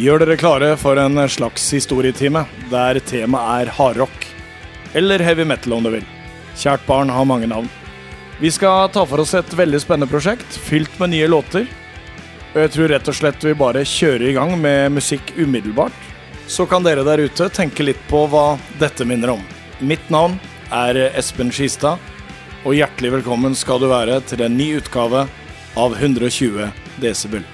Gjør dere klare for en slags historietime der temaet er hardrock. Eller heavy metal, om du vil. Kjært barn har mange navn. Vi skal ta for oss et veldig spennende prosjekt fylt med nye låter. Og jeg tror rett og slett vi bare kjører i gang med musikk umiddelbart. Så kan dere der ute tenke litt på hva dette minner om. Mitt navn er Espen Skistad, og hjertelig velkommen skal du være til en ny utgave av 120 desibel.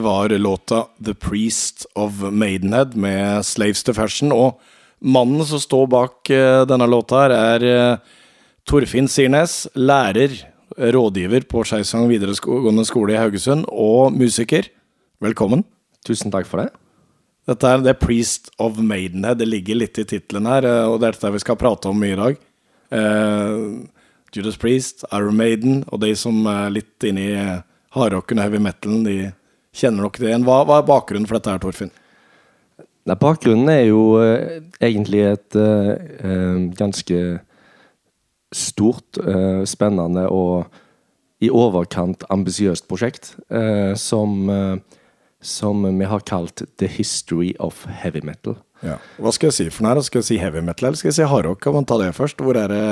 Det var låta The Priest of Maidenhead med Slaves to Fashion. Og mannen som står bak eh, denne låta, her er eh, Torfinn Sirnes, lærer, rådgiver på Skeisvang videregående skole i Haugesund, og musiker. Velkommen. Tusen takk for det. Dette er The Priest of Maidenhead. Det ligger litt i tittelen her, eh, og det er dette vi skal prate om mye i dag. Judas Priest, Iron Maiden, og de som er litt inne i hardrocken og heavy metalen, de kjenner dere det igjen. Hva, hva er bakgrunnen for dette her, Torfinn? Nei, bakgrunnen er jo eh, egentlig et eh, eh, ganske stort, eh, spennende og i overkant ambisiøst prosjekt eh, som, eh, som vi har kalt The History of Heavy Metal. Ja. Hva skal jeg si for noe her? Skal jeg si heavy metal, eller skal jeg si hardrock? Kan man ta det først? Hvor er det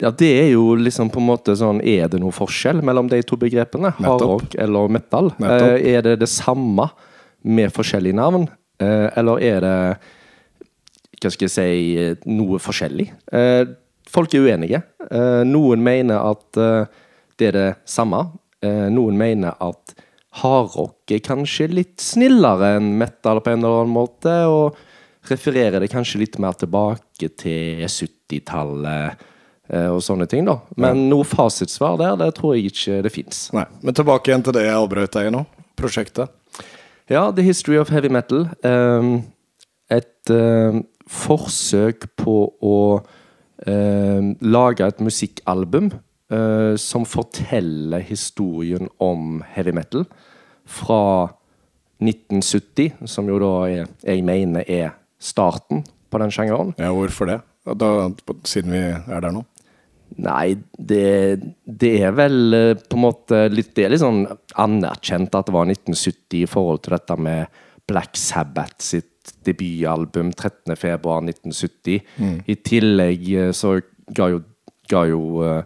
Ja, det er jo liksom på en måte sånn Er det noen forskjell mellom de to begrepene? Hardrock eller metal? Eh, er det det samme med forskjellige navn? Eh, eller er det Hva skal jeg si noe forskjellig? Eh, folk er uenige. Eh, noen mener at eh, det er det samme. Eh, noen mener at hardrock er kanskje litt snillere enn metal på en eller annen måte. og refererer det kanskje litt mer tilbake til 70-tallet eh, og sånne ting, da. Men noe fasitsvar der, det tror jeg ikke det fins. Men tilbake igjen til det jeg avbrøt deg i nå. Prosjektet. Ja, The History of Heavy Metal. ehm, et ehm, forsøk på å ehm, lage et musikkalbum eh, som forteller historien om heavy metal fra 1970, som jo da er, jeg mener er starten på den sjangeren. Ja, hvorfor det? Da, siden vi er der nå. Nei, det, det er vel eh, på en måte litt Det er litt sånn anerkjent at det var 1970 i forhold til dette med Black Sabbath sitt debutalbum 13.2.1970. I tillegg eh, så ga jo, ga jo eh,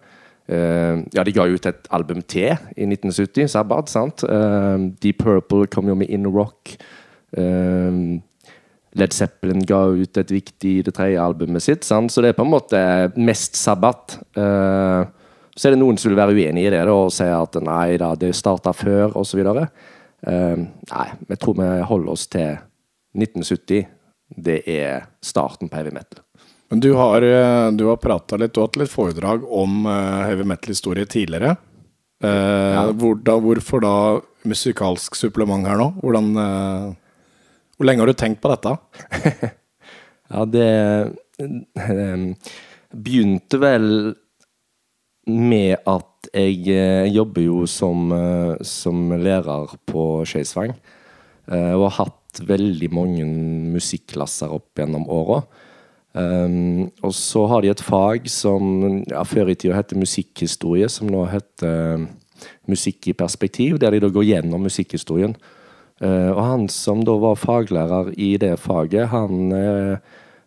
Ja, de ga jo ut et album til i 1970, Sabbath, sant? Uh, Deep Purple kom jo med In Rock. Eh, Led Zeppelin ga ut et viktig det tredje albumet sitt, sant? så det er på en måte mest sabbat. Uh, så er det noen som vil være uenig i det da, og si at nei da, det starta før, osv. Uh, nei, jeg tror vi holder oss til 1970. Det er starten på heavy metal. Men du har, eh, du har prata litt, du har hatt litt foredrag om eh, heavy metal-historie tidligere. Eh, hvor da, hvorfor da musikalsk supplement her nå? Hvordan, eh, hvor lenge har du tenkt på dette? Ja, det det begynte vel med at jeg jeg jobber jo som, eh, som lærer på Skeisvang. eh, og har hatt veldig mange musikklasser opp gjennom åra. Um, og så har de et fag som ja, før i tida het musikkhistorie, som nå heter eh, Musikk i perspektiv, der de da går gjennom musikkhistorien. Eh, og han som da var faglærer i det faget, han eh,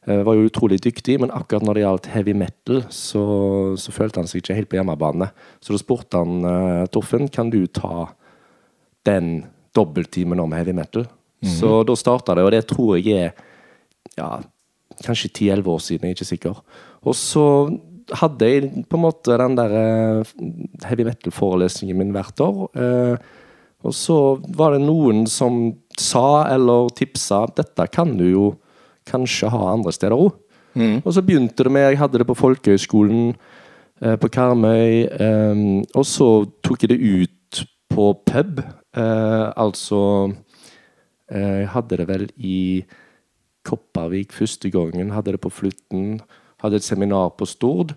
eh, var jo utrolig dyktig, men akkurat når det gjaldt heavy metal, så, så følte han seg ikke helt på hjemmebane. Så da spurte han Torfen kan du ta den dobbelttimen om heavy metal? Så da starta det, og det tror jeg er ja, kanskje 10-11 år siden, jeg er ikke sikker. Og så hadde jeg på en måte den der heavy metal-forelesningen min hvert år. Og så var det noen som sa eller tipsa dette kan du jo kanskje ha andre steder òg. Og så begynte det med Jeg hadde det på folkehøyskolen eh, på Karmøy. eh, og så tok jeg det ut på pub. Eh, altså eh, Jeg hadde det vel i Kopervik første gangen. Hadde det på Flutten. Hadde et seminar på Stord.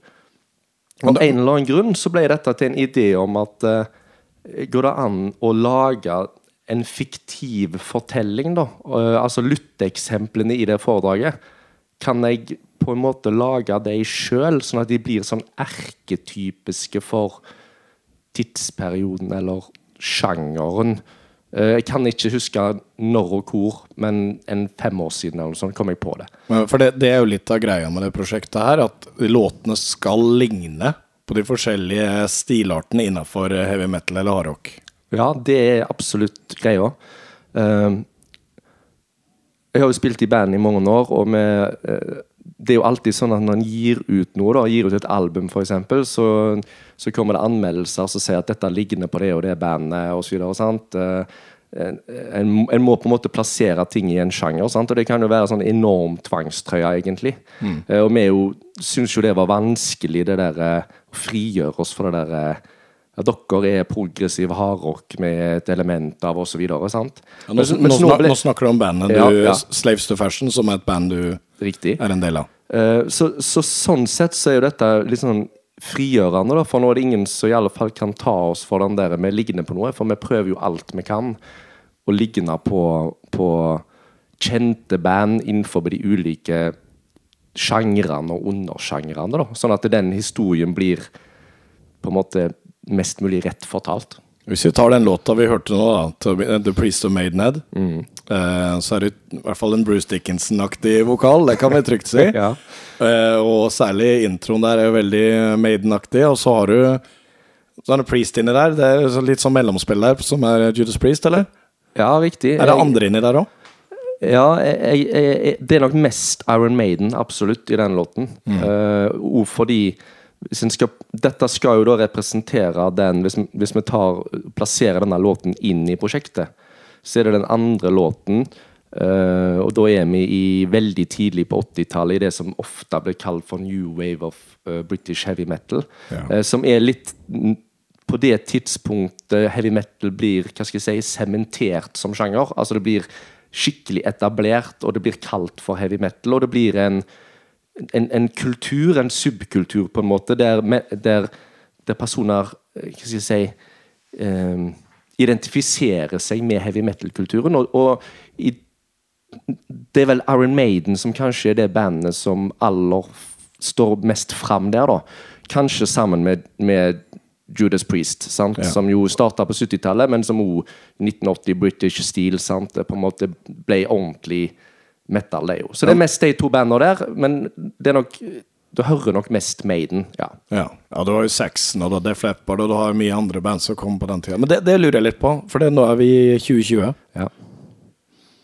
Av en eller annen grunn så ble dette til en idé om at eh, Går det an å lage en fiktiv fortelling, da? Eh, altså lytteeksemplene i det foredraget. Kan jeg på en måte lage dem sjøl, sånn at de blir sånn erketypiske for tidsperioden eller sjangeren? Eh, jeg kan ikke huske når og hvor, men en fem år siden eller sånt kom jeg på det. For det, det er jo litt av greia med det prosjektet her, at låtene skal ligne på de forskjellige stilartene innafor heavy metal eller hardrock. Ja, det er absolutt greia. Eh, jeg har jo spilt i band i mange år, og vi, eh, det er jo alltid sånn at når en gir ut noe, da, gir ut et album f.eks., så, så kommer det anmeldelser som sier at dette ligner på det og det bandet osv. En, en, en må på en måte plassere ting i en sjanger, sant? og det kan jo være sånn enorm tvangstrøye, egentlig. Mm. og vi jo syns jo det var vanskelig, det der eh, frigjøre oss fra det der eh, ja, dere er progressiv hardrock med et element av osv. Ja, nå, nå, nå snakker du om bandet Ja, du, ja. Slaves to Fashion, som er et band du Riktig. er en del av. Uh, så, så sånn sett så er jo dette litt sånn frigjørende, da, for nå er det ingen som i alle fall kan ta oss for den der vi liggende på noe, for vi prøver jo alt vi kan å ligne på, på kjente band innenfor de ulike sjangrene og undersjangrene, sånn at den historien blir på en måte mest mulig rett fortalt. Hvis vi tar den låta vi hørte nå, da, The Priest of Maidenhead, Mm. eh, så er det i hvert fall en Bruce Dickinson-aktig vokal, det kan vi trygt si. Ja. eh, og særlig introen der er veldig Maiden-aktig, og så har du så er det Priest inni der. Det er litt sånn mellomspill der, som er Judas Priest, eller? Ja, riktig. Er det andre inni der òg? Ja, jeg, jeg, jeg, det er nok mest Iron Maiden, absolutt, i den låten. Mm. Uh, fordi skal, Dette skal jo da representere den Hvis, vi- hvis vi tar, plasserer denne låten inn i prosjektet, så er det den andre låten. Uh, og da er vi i veldig tidlig på 80-tallet i det som ofte blir kalt for new wave of uh, British heavy metal. Ja. som er litt på det tidspunktet heavy metal blir hva skal jeg si, sementert som sjanger. Altså det blir skikkelig etablert, og det blir kalt for heavy metal. Og det blir en, en, en kultur, en subkultur, på en måte, der, der, der personer eh, hva skal jeg si, um, identifiserer seg med heavy metal-kulturen. Og, og i, det er vel Iron Maiden som kanskje er det bandet som aller står mest fram der, da. Kanskje sammen med, med Judas Priest? Ja. som jo starta på 70-tallet, men som òg 1980 British Steel sant? Det på en måte ble ordentlig metal, det jo. Så det er mest de to bandene der, men det er nok Du hører nok mest Maiden, ja. Ja. ja, du har jo Saxon og Def Leppard, og du har mye andre band som kom på den tida. Men det, det lurer jeg litt på, for det, nå er vi i 2020. ja.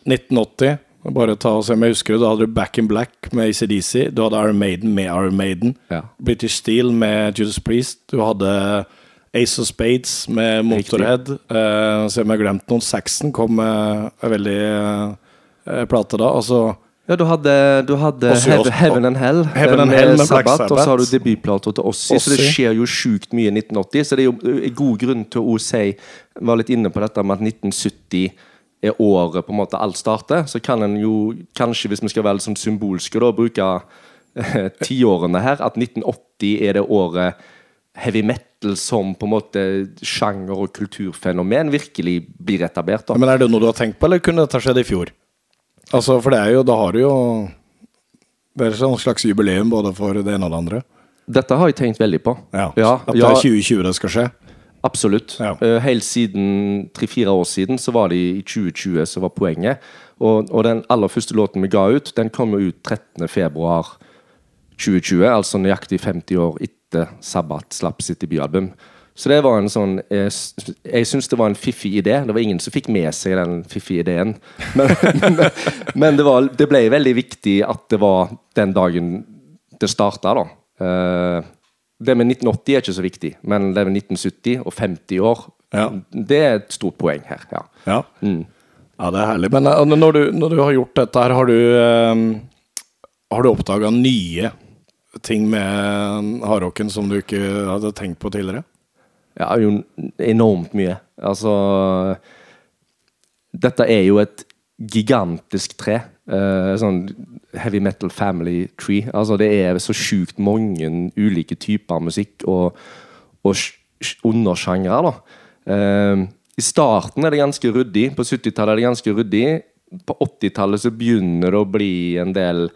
1980. Bare ta og se om jeg husker det. Da hadde du Back in Black med ACDC. Du hadde Iron Maiden med Iron Maiden. Ja. British Steel med Judas Priest. Du hadde Ace of Spades med Motorhead. Uh, se om jeg har glemt noen. Saxon kom med en veldig uh, plate da. Altså Ja, du hadde, du hadde Heaven. Heaven and Hell Heaven eh, and Hell med Black Sabbath, og så har du Sabbath. debutplata til Ozzy, så det skjer jo sjukt mye i 1980. Så det er jo eh, god grunn til å si Var litt inne på dette med at 1970 er året på en måte alt starter. Så kan en jo kanskje, hvis vi skal være som sånn symbolske, da, bruke eh, tiårene her. At 1980 er det året heavy metal som på en måte sjanger og kulturfenomen virkelig blir etablert. da. Men er det noe du har tenkt på, eller kunne dette skjedd i fjor? Altså, for det er jo Da har du jo Det er et sånn slags jubileum både for det ene og det andre. Dette har jeg tenkt veldig på. Ja. ja, At det er 2020 det skal skje. Absolutt. Ja. Eh, helt siden tre-fire år siden så var det i 2020 som var poenget. Og, og den aller første låten vi ga ut, den kom jo ut 13. februar 2020. Altså nøyaktig 50 år etter Sabbat slapp sitt debutalbum. Så det var en sånn Jeg, jeg syns det var en fiffig idé. Det var ingen som fikk med seg den fiffige ideen. Men, men, men det, var, det ble veldig viktig at det var den dagen det starta, da. Eh, det med 1980 er ikke så viktig, men det med 1970 og 50 år, Ja. det er et stort poeng her. ja. Ja. ja, det er herlig. Men eh, når du, når du har gjort dette her, har du um, Har du oppdaga nye ting med hardrocken som du ikke hadde tenkt på tidligere? Ja, jo enormt mye. Altså Dette er jo et gigantisk tre. Uh, sånn heavy metal family tree. Altså Det er så sjukt mange ulike typer musikk og, og sj- sj- undersjangre. da. Uh, I starten er det ganske ryddig. På 70-tallet er det ganske ryddig. På 80-tallet så begynner det å bli en del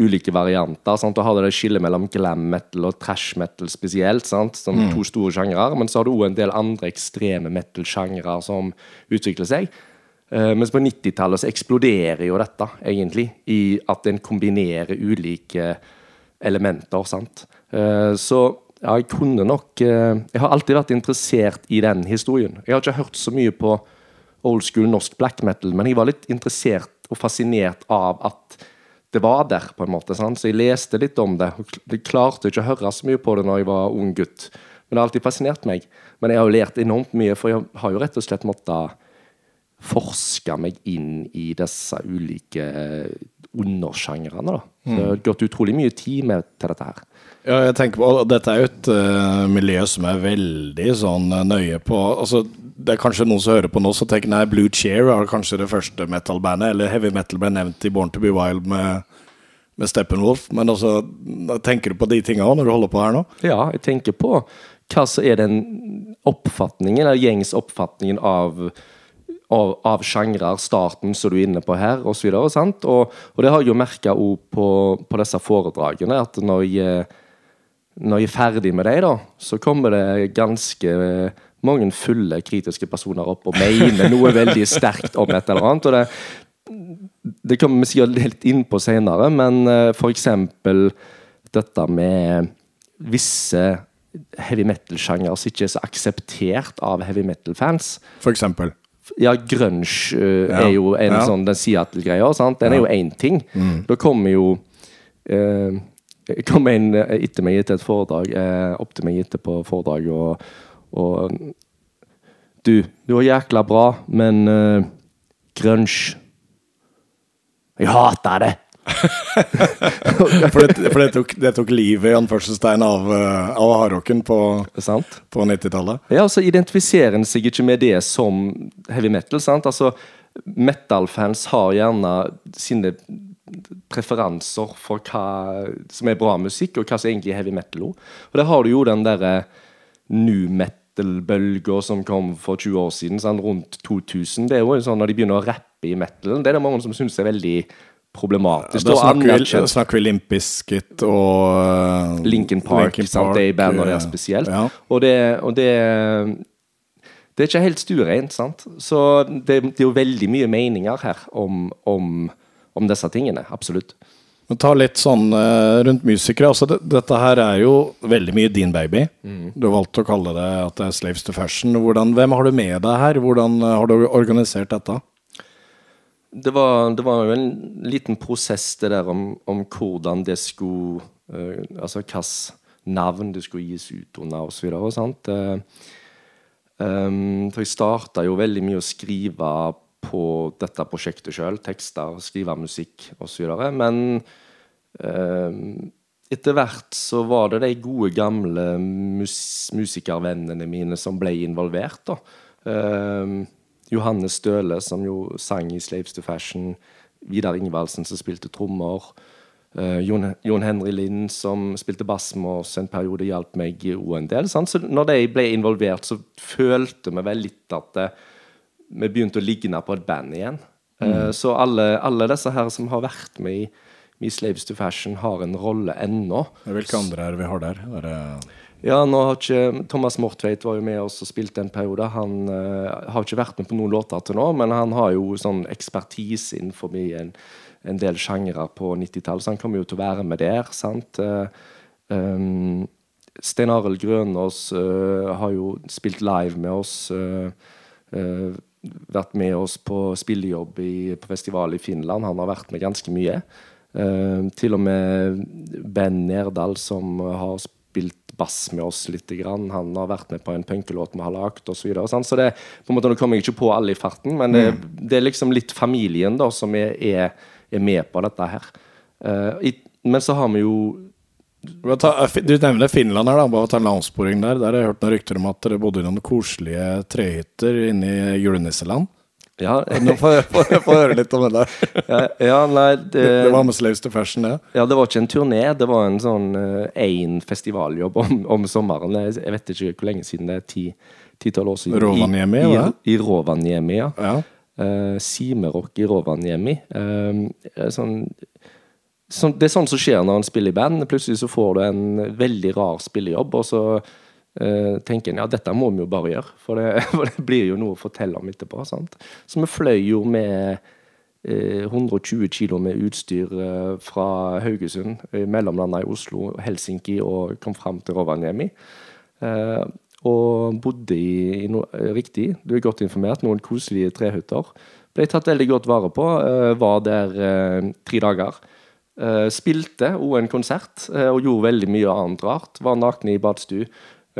ulike varianter. Sant? Du har det skillet mellom glam metal og trash metal spesielt. Sant? Som to store sjangre. Men så har du òg en del andre ekstreme metal-sjangre som utvikler seg. Uh, mens på 90-tallet så eksploderer jo dette, egentlig, i at en kombinerer ulike elementer. sant? Uh, så ja, jeg kunne nok uh, Jeg har alltid vært interessert i den historien. Jeg har ikke hørt så mye på old school norsk black metal, men jeg var litt interessert og fascinert av at det var der, på en måte. Sant? Så jeg leste litt om det. Jeg klarte ikke å høre så mye på det når jeg var ung gutt. Men det har alltid fascinert meg. Men jeg har jo lært enormt mye, for jeg har jo rett og slett måttet forske meg inn i disse ulike eh, undersjangrene. da. Så det har gått utrolig mye tid med til dette her. Ja, jeg tenker på, og Dette er jo et uh, miljø som er veldig sånn eh, nøye på altså, Det er kanskje noen som hører på nå som tenker nei, Blue Cheer var kanskje det første metal-bandet, eller heavy metal ble nevnt i Born to be Wild med, med Steppenwolf. Men altså, tenker du på de tinga òg når du holder på her nå? Ja, jeg tenker på hva som er den oppfatningen, eller gjengs oppfatningen av av, av sjangre, starten som du er inne på her, osv. Og, så videre, og, og det har jeg jo merka på, på disse foredragene, at når jeg, når jeg er ferdig med dem, da, så kommer det ganske mange fulle, kritiske personer opp og mener noe veldig sterkt om et eller annet. og det det kommer vi sikkert litt inn på senere, men f.eks. for eksempel dette med visse heavy metal-sjanger som ikke er så akseptert av heavy metal-fans. For eksempel. Ja, grunge uh, Ja. er jo en Ja. sånn den Seattle-greia. Den er jo én ting. Da kommer jo uh, kommer en eh, etter meg etter et foredrag, eh, opp til meg etterpå foredraget og, og Du, du var jækla bra, men eh, grunge Jeg hater det! For det, for det, tok, det tok livet i anførselstegn av, eh, av hardrocken på, på 90-tallet. Ja, og så identifiserer en seg ikke med det som heavy metal. sant? Altså, Metal-fans har gjerne sine preferanser for hva som er bra musikk, og hva som egentlig er heavy metal. Og der har du jo den derre new metal-bølga som kom for 20 år siden, sånn rundt 2000. Det er jo sånn Når de begynner å rappe i metalen, det er det mange som syns er veldig problematisk. Da snakker vi, vi Limp Bizkit og eh, Linkin Park, Linkin sant? det er i bandene der spesielt. Ja. Og, det, og det Det er ikke helt stuereint, sant? Så det, det er jo veldig mye meninger her om, om, om disse tingene. Absolutt. Men ta litt sånn eh, rundt musikere. Altså, det, dette her er jo veldig mye din baby. Du valgte å kalle det at det er Slaves to Fashion. Hvordan, hvem har du med deg her? Hvordan eh, har du organisert dette? Det var, det var jo en liten prosess det der om, om hvordan det skulle uh, Altså hvilket navn det skulle gis ut under osv. sant? Uh, um, for jeg starta jo veldig mye å skrive på dette prosjektet sjøl. Tekster, skrive musikk osv. Men eh, etter hvert så var det de gode, gamle mus musikervennene mine som ble involvert. da. Eh, Johannes Støle, som jo sang i 'Slaves to Fashion'. Vidar Ingvaldsen, som spilte trommer. Eh, Jon, Jon Henry Lind, som spilte bass med oss en periode, hjalp meg òg en del. Sant? Så når de ble involvert, så følte vi vel litt at eh, vi begynte å ligne på et band igjen. Eh, så alle, alle disse her som har vært med i, i 'Slaves to Fashion', har en rolle ennå. Hvilke andre er det vi har der? Er det Ja, nå har ikke Thomas Mortveit var jo med oss og spilte en periode. Han uh, har ikke vært med på noen låter til nå, men han har jo sånn ekspertise innenfor en, en del sjangere på 90-tallet, så han kommer jo til å være med der. sant? Uh, um, Stein Arild Grønås uh, har jo spilt live med oss. Uh, vært med oss på spillejobb i, på festival i Finland. Han har vært med ganske mye. Uh, til og med Ben Nerdal, som har spilt bass med oss litt. Grann. Han har vært med på en punkelåt vi har lagd osv. Så, videre, sant? så det, på en måte, nå kommer jeg ikke på alle i farten, men det, det er liksom litt familien da som er, er, er med på dette her. Uh, i, men så har vi jo Du nevner Finland her, da. Bare ta en avsporing der. Der har jeg hørt noen rykter om at dere bodde i noen koselige trehytter inne i julenisseland. Ja, Nå får jeg får jeg får høre litt om det der. ja, ja nei det, Det var med Slaves to Fashion, det. Ja, det var ikke en turné, det var en sånn én festivaljobb om, om sommeren. Jeg, vet ikke hvor lenge siden det er. ti- Ti-tolv år siden. Rovaniemi, I, i, I Rovaniemi, ja. Ja. Uh, Simerock i Rovaniemi. Eh, sånn, sånn, det er sånn som skjer når en spiller i band. Plutselig så får du en veldig rar spillejobb, og så uh, tenker en ja, dette må vi jo bare gjøre. For det, for det blir jo noe å fortelle om etterpå. Sant? Så vi fløy jo med uh, 120 kilo med utstyr uh, fra Haugesund, I mellomlanda i Oslo, Helsinki og kom fram til Rovaniemi. Eh, og bodde i, i no, eh, riktig, du er godt informert, noen koselige trehytter. Ble tatt veldig godt vare på. eh, var der eh, tre dager. Eh, spilte òg en konsert eh, og gjorde veldig mye annet rart. Var nakne i badstue.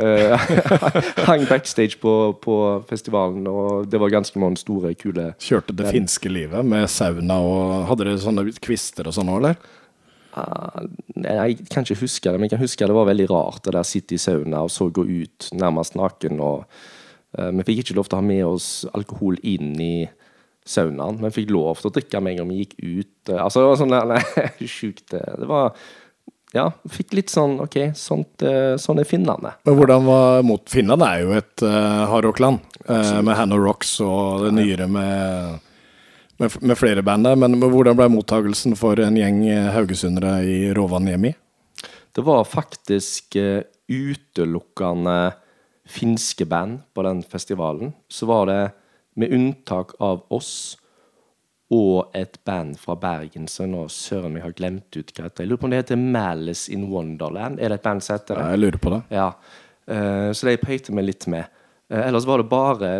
Eh, hang backstage på, på festivalen, og det var ganske mange store, kule Kjørte det finske livet med sauna og Hadde dere sånne kvister og sånn òg, eller? Uh, Jeg kan ikke huske det, men jeg kan huske det var veldig rart det der sitte i sauna og så gå ut nærmest naken. og uh, Vi fikk ikke lov til å ha med oss alkohol inn i saunaen, men fikk lov til å drikke med en gang vi gikk ut. Eh, altså, det var sånn nei, sjukt. Det Det var Ja, fikk litt sånn OK, sånt, eh, sånn er finnene. Men hvordan var mot Finland er jo et uh, hardrockland, uh, med Hanno Rocks og det nyere med, med, med flere band der. Men hvordan ble mottagelsen for en gjeng eh, haugesundere i Rovaniemi? Det var faktisk eh, utelukkende finske band på den festivalen. Så var det, med unntak av oss og et band fra Bergen som nå søren meg har glemt ut hva heter. Jeg lurer på om det heter Malice in Wonderland. Er det et band som heter det? Jeg lurer på det. Ja, Uh, så det pekte meg litt med. Uh, ellers var det bare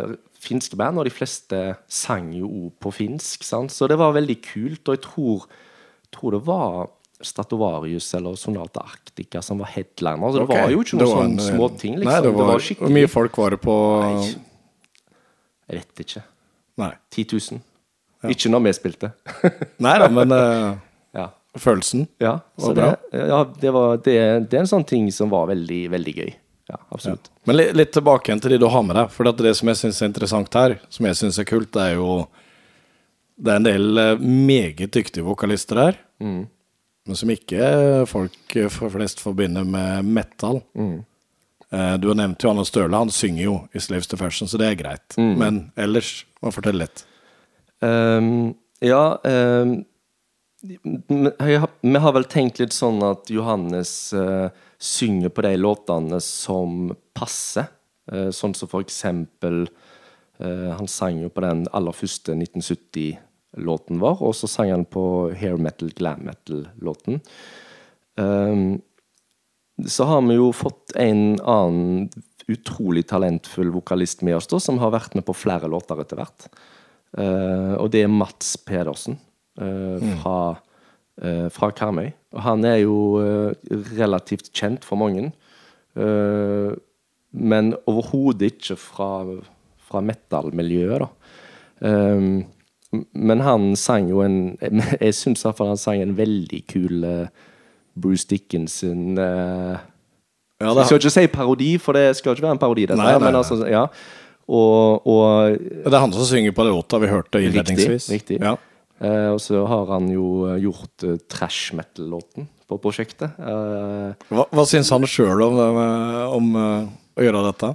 finske band, og de fleste sang jo òg på finsk. Sant? Så det var veldig kult, og jeg tror, tror det var Statovarius eller Sonata Arctica som var headliner. Så det okay. var jo ikke noen sånne var sånn småting, liksom. Nei, det var, Hvor skikkelig mye folk var det på Nei. Vet ikke. Nei, 10 000. Ikke når vi spilte. Nei da, men uh, ja. følelsen Ja, så Var det, bra. ja det, var, det, det er en sånn ting som var veldig, veldig gøy. Ja, absolutt. Men litt, litt tilbake til de du har med deg. For det som jeg syns er interessant her, som jeg syns er kult, det er jo Det er en del eh, meget dyktige vokalister her. Men som ikke folk eh, for flest forbinder med metal. Eh, Du har nevnt Johannes Støle. Han synger jo i Slaves to Fashion, så det er greit. Men ellers, må fortelle litt. Um, ja um, jeg har- Vi har vel tenkt litt sånn at Johannes uh, synger på de låtene som passer. Uh, sånn som for eksempel uh, Han sang jo på den aller første 1970-låten vår, og så sang han på hair metal, glam metal-låten. Ehm, så har vi jo fått en annen utrolig talentfull vokalist med oss, da, som har vært med på flere låter etter hvert. Uh, og det er Mats Pedersen uh, fra, uh, fra Karmøy. Og han er jo relativt kjent for mange, men overhodet ikke fra, fra metal-miljøet, da. Men han sang jo en Jeg syns iallfall han sang en veldig kul eh, Bruce Dickinson uh, Ja, Jeg skal ikke si parodi, for det skal ikke være en parodi. Dette, Nei, nei, men altså, ja. Og, og det er han som synger på låta vi hørte innledningsvis. riktig. Ja. Uh, og så har han jo eh, gjort uh, trash metal-låten på prosjektet. Uh, Hva, hva syns han sjøl om, eh, om eh, å gjøre dette?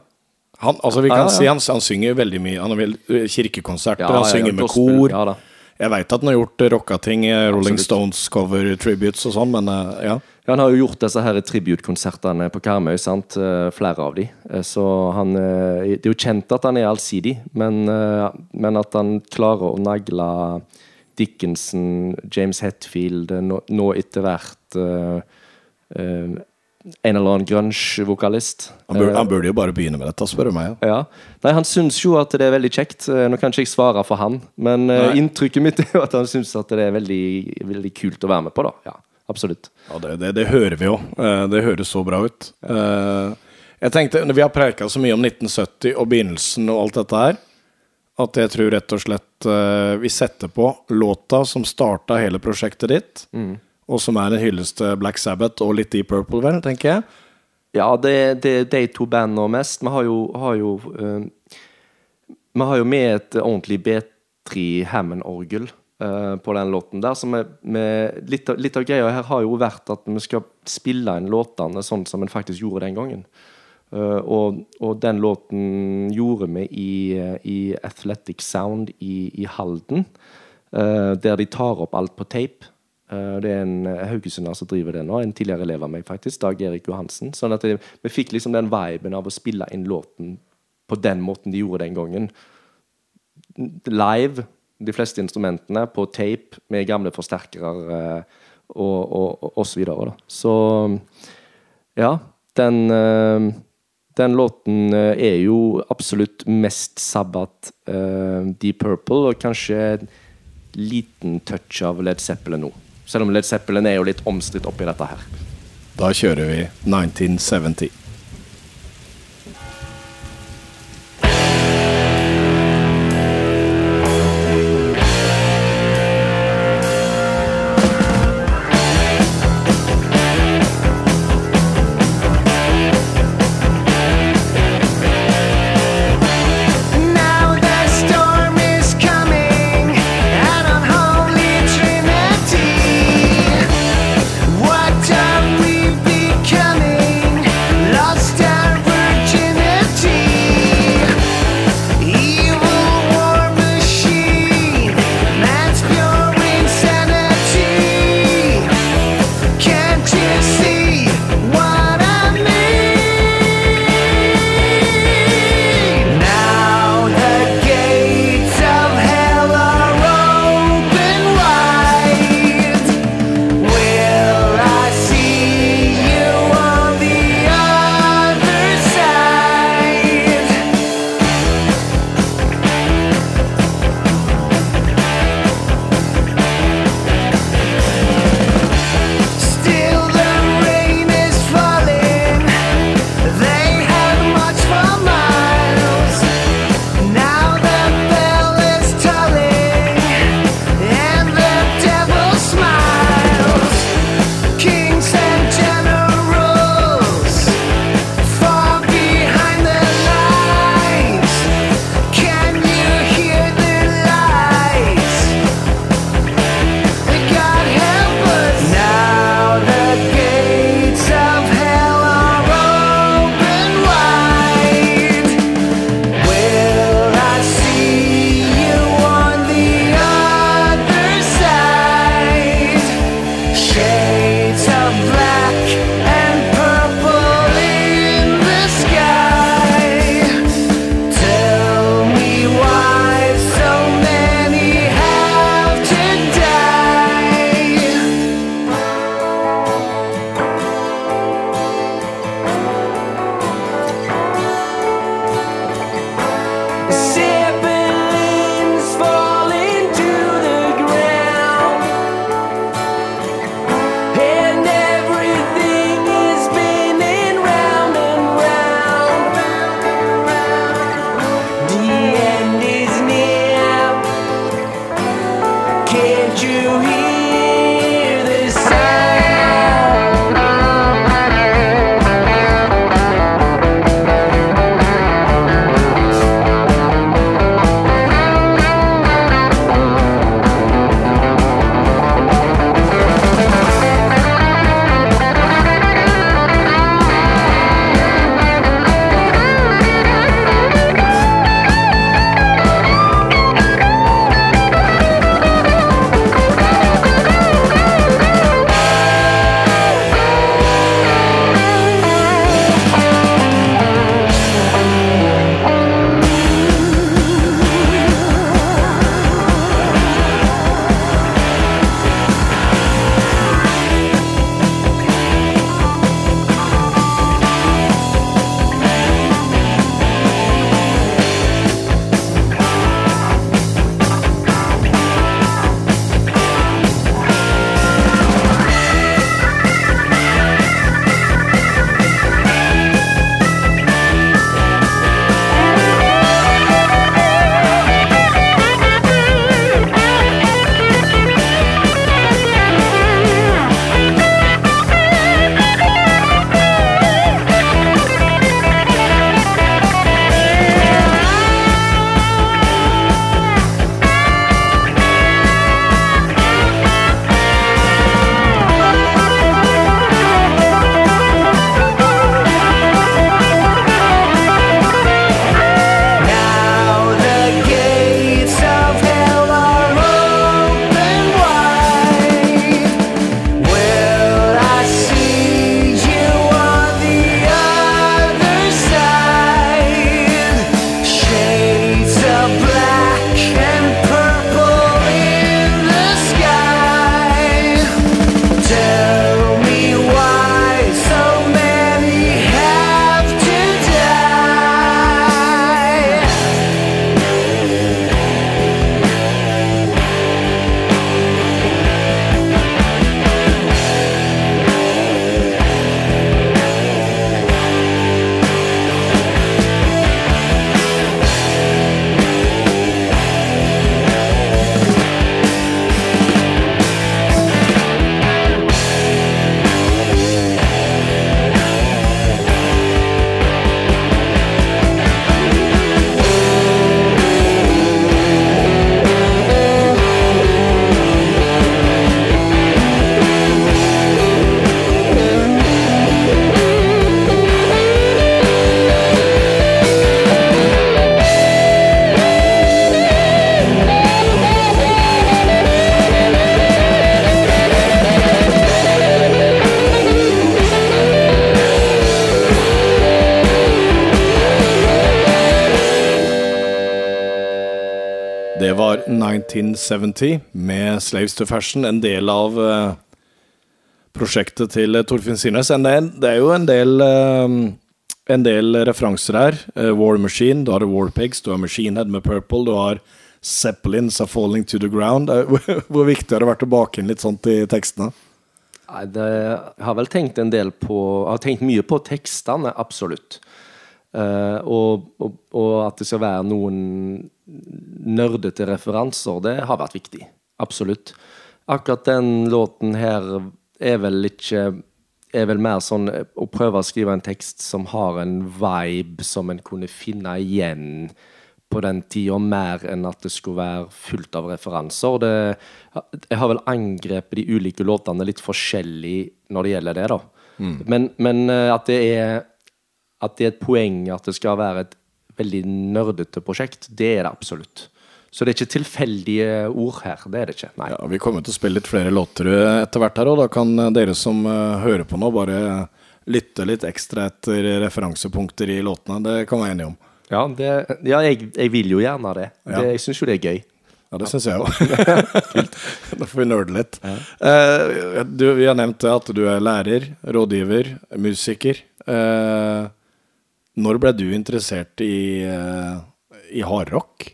Han, altså vi kan Ja, ja. si han, han synger veldig mye. Han har eh, kirkekonserter, ja, han synger med gospel, kor. Jeg veit at han har gjort eh, rocka ting, eh, Rolling Stones cover tributes og sånn, men eh, ja. Ja, Han har jo gjort disse her tribute-konsertene på Karmøy, sant? flere av de. Så han Det er jo kjent at han er allsidig, men, men at han klarer å nagle Dickinson, James Hetfield, nå, nå etter hvert en eller annen grunge-vokalist. Han, Eh, han burde jo bare begynne med dette, spør du meg. Ja. ja. Nei, Han syns jo at det er veldig kjekt. Eh, Nå kan ikke jeg svare for han, men eh, Nei. inntrykket mitt er jo at han syns at det er veldig, veldig kult å være med på. da Ja, absolutt. Ja, det, det, det hører vi jo. Det høres så bra ut. Jeg tenkte, Vi har preika så mye om 1970 og begynnelsen og alt dette her, at jeg tror rett og slett vi setter på låta som starta hele prosjektet ditt, og som er en hyllest til Black Sabbath og litt Deep Purple, vel, tenker jeg. Ja, det er de to bandene mest. Vi har jo, har jo uh, Vi har jo med et ordentlig B3 Hammond-orgel uh, på den låten der. Så vi, med litt, av, litt av greia her har jo vært at vi skal spille inn låtene sånn som en faktisk gjorde den gangen. Uh, og, og den låten gjorde vi i, i Athletic Sound i, i Halden, der de tar opp alt på tape. Eh, det er en eh, haugesunder som driver det nå, en tidligere elev av meg, faktisk, Dag Erik Johansen. Sånn at det, vi fikk liksom den viben av å spille inn låten på den måten de gjorde den gangen. Live, de fleste instrumentene, på tape med gamle forsterkere eh, og, og, og, og så videre. Da. Så ja, den den låten er jo absolutt mest Sabbat, uh, Deep Purple, og kanskje liten touch av Led Zeppelin nå. Selv om Led Zeppelin er jo litt omstridt oppi dette her. Da kjører vi 1970. 1970 med Slaves to Fashion, en del av eh, prosjektet til eh, Torfinn Sirnes. Det er jo en del, eh, en del referanser her. War Machine, du har Warpigs, du har Machine Head med Purple, du har Zeppelins are Falling to the Ground. Hvor viktig har det vært å bake inn litt sånt i tekstene? Jeg har vel tenkt en del på Jeg har tenkt mye på tekstene, absolutt. Eh, og, og, og at det skal være noen nerdete referanser, det har vært viktig. Absolutt. Akkurat den låten her er vel ikke er vel mer sånn å prøve å skrive en tekst som har en vibe som en kunne finne igjen på den tida, mer enn at det skulle være fullt av referanser. Det, jeg har vel angrepet de ulike låtene litt forskjellig når det gjelder det, da. Men, men eh, at det er at det er et poeng at det skal være et veldig nerdete prosjekt, det er det absolutt. Så det er ikke tilfeldige ord her. Det er det ikke. Nei. Ja, Vi kommer til å spille litt flere låter eh, etter hvert her, og da kan eh, dere som eh, hører på nå, bare lytte litt ekstra etter referansepunkter i låtene. Det kan vi være enige om. Ja, det, ja jeg, jeg vil jo gjerne det. Ja. det jeg syns jo det er gøy. Ja, det syns jeg òg. da får vi nerde litt. Eh, du, vi har nevnt at du er lærer, rådgiver, musiker. Eh, når ble du interessert i, uh, i hardrock?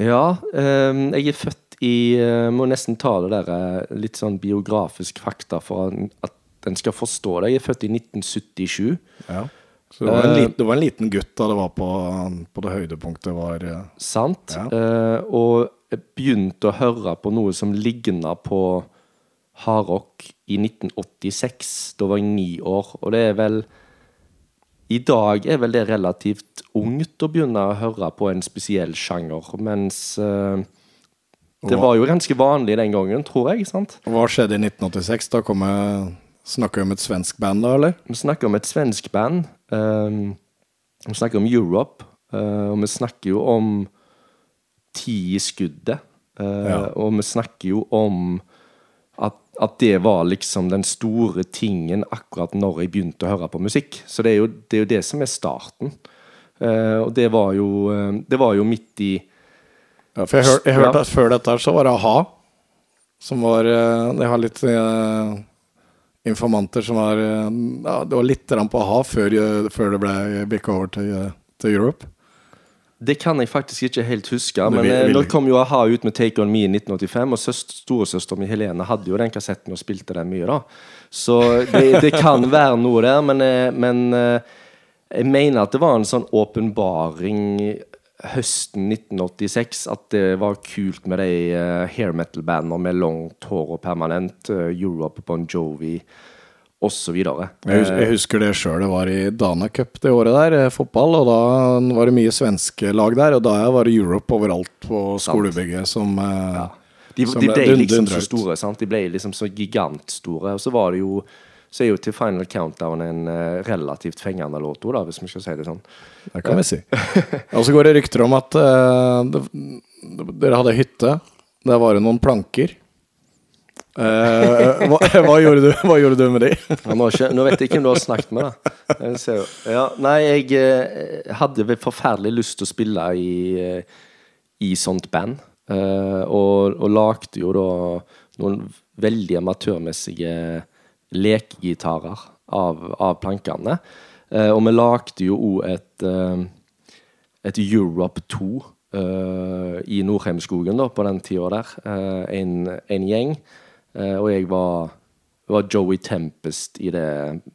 Ja, ehm, jeg er født i eh, Må nesten ta det der eh, litt sånn biografisk fakta for at en skal forstå det. Jeg er født i 1977. Ja. Så du var, en Eh, liten, du var en liten gutt da det var på, på det høydepunktet var eh, Sant? Ja. Uh, og jeg begynte å høre på noe som ligna på hardrock i 1986. Da var jeg ni år. Og det er vel I dag er vel det relativt ungt å begynne å høre på en spesiell sjanger, mens uh, det var jo ganske vanlig den gangen, tror jeg. sant? Hva skjedde i 1986? Da kom jeg Snakker vi om et svensk band da, eller? Vi snakker om et svensk band. Um, vi snakker om Europe. Uh, og vi snakker jo om Ti i skuddet. Uh, Ja. Og vi snakker jo om at, at det var liksom den store tingen akkurat når jeg begynte å høre på musikk. Så det er jo det, er jo det som er starten. Uh, og det var jo eh, Det var jo midt i Ja, for jeg, hør, jeg Ja. hørte at før dette så var det a-ha. Som var Jeg har litt uh, informanter som var eh, ja, Det var litt på a-ha før, eh, før det ble bikka over til, eh, til Europe. Det kan jeg faktisk ikke helt huske. Men vil- eh, vil- nå kom jo a-ha ut med Take On Me i 1985, og søst, storesøsteren min Helene hadde jo den kassetten og spilte den mye, da. Så det, det kan være noe der, men, eh, men eh, jeg mener at det var en sånn åpenbaring høsten 1986 at det var kult med de hair metal-bandene med langt hår og permanent, Europe, Bon Jovi osv. Jeg, jeg husker det sjøl. Det var i Dana Cup det året der, eh, fotball. Og da var det mye svenske lag der. Og da var det Europe overalt på skolebygget som ja. De, som de ble dund- liksom så store. sant? De ble liksom så gigantstore. Og så var det jo så er jo til Final Countdown en eh, relativt fengende låt da, hvis vi skal si det sånn. Det kan vi si. Og så går det rykter om at uh, det, dere hadde hytte. Der var det noen planker. Eh, hva, hva, gjorde du, hva gjorde du med de? Nå, nå vet jeg ikke hvem du har snakket med. Jeg. Ja, nei, jeg eh, hadde forferdelig lyst til å spille i, eh, i sånt band. Og, og lagde jo da noen veldig amatørmessige lekegitarer av, av plankene. Og vi lagde jo òg et, et Europe 2 eh, i Nordheimskogen da, på den tida der. Eh, en, en gjeng. Eh, og jeg var, var Joey Tempest i det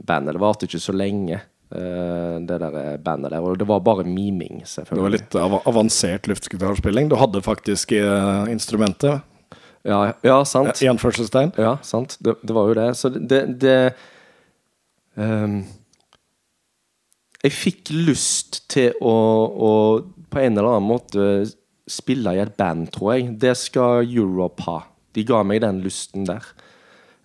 bandet. Det varte ikke så lenge, eh, det der bandet der. Og det var bare miming, Det var litt av avansert luftgitarspilling. Du hadde faktisk eh, instrumentet, Ja, ja sant. i anførselstegn. Ja, sant. Det, det var jo det. Så det, det um, Jeg fikk lyst til å, å på en eller annen måte spille i et band, tror jeg. Det skal Europe ha. De ga meg den lysten der.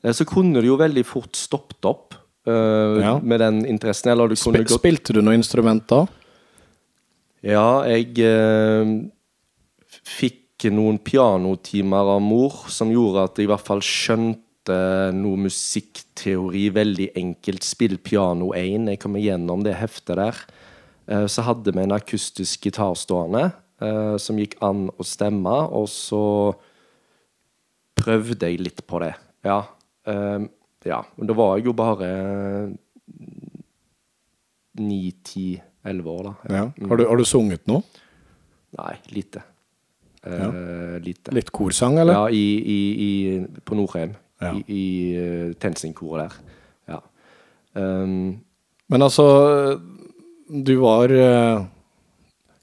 Eh, Så kunne det jo veldig fort stoppet opp uh, Ja. med den interessen. Eller du Sp gått spilte du noe instrument da? Ja, jeg uh, fikk noen pianotimer av mor som gjorde at jeg i hvert fall skjønte noe musikkteori veldig enkelt. Spill piano 1. Jeg kom igjennom det heftet der. Uh, så hadde vi en akustisk gitar stående. som gikk an å stemme, og så prøvde jeg litt på det. Ja. Um, ja. Men da var jeg jo bare ni, ti, elleve år, da. Ja. Har, du, har du sunget noe? Nei, lite. Uh, Lite. Litt korsang, eller? Ja, i, i, i, på Nordheim. Ja. I, i uh, Tensingkoret der. Ja. Um, Men altså, du var eh,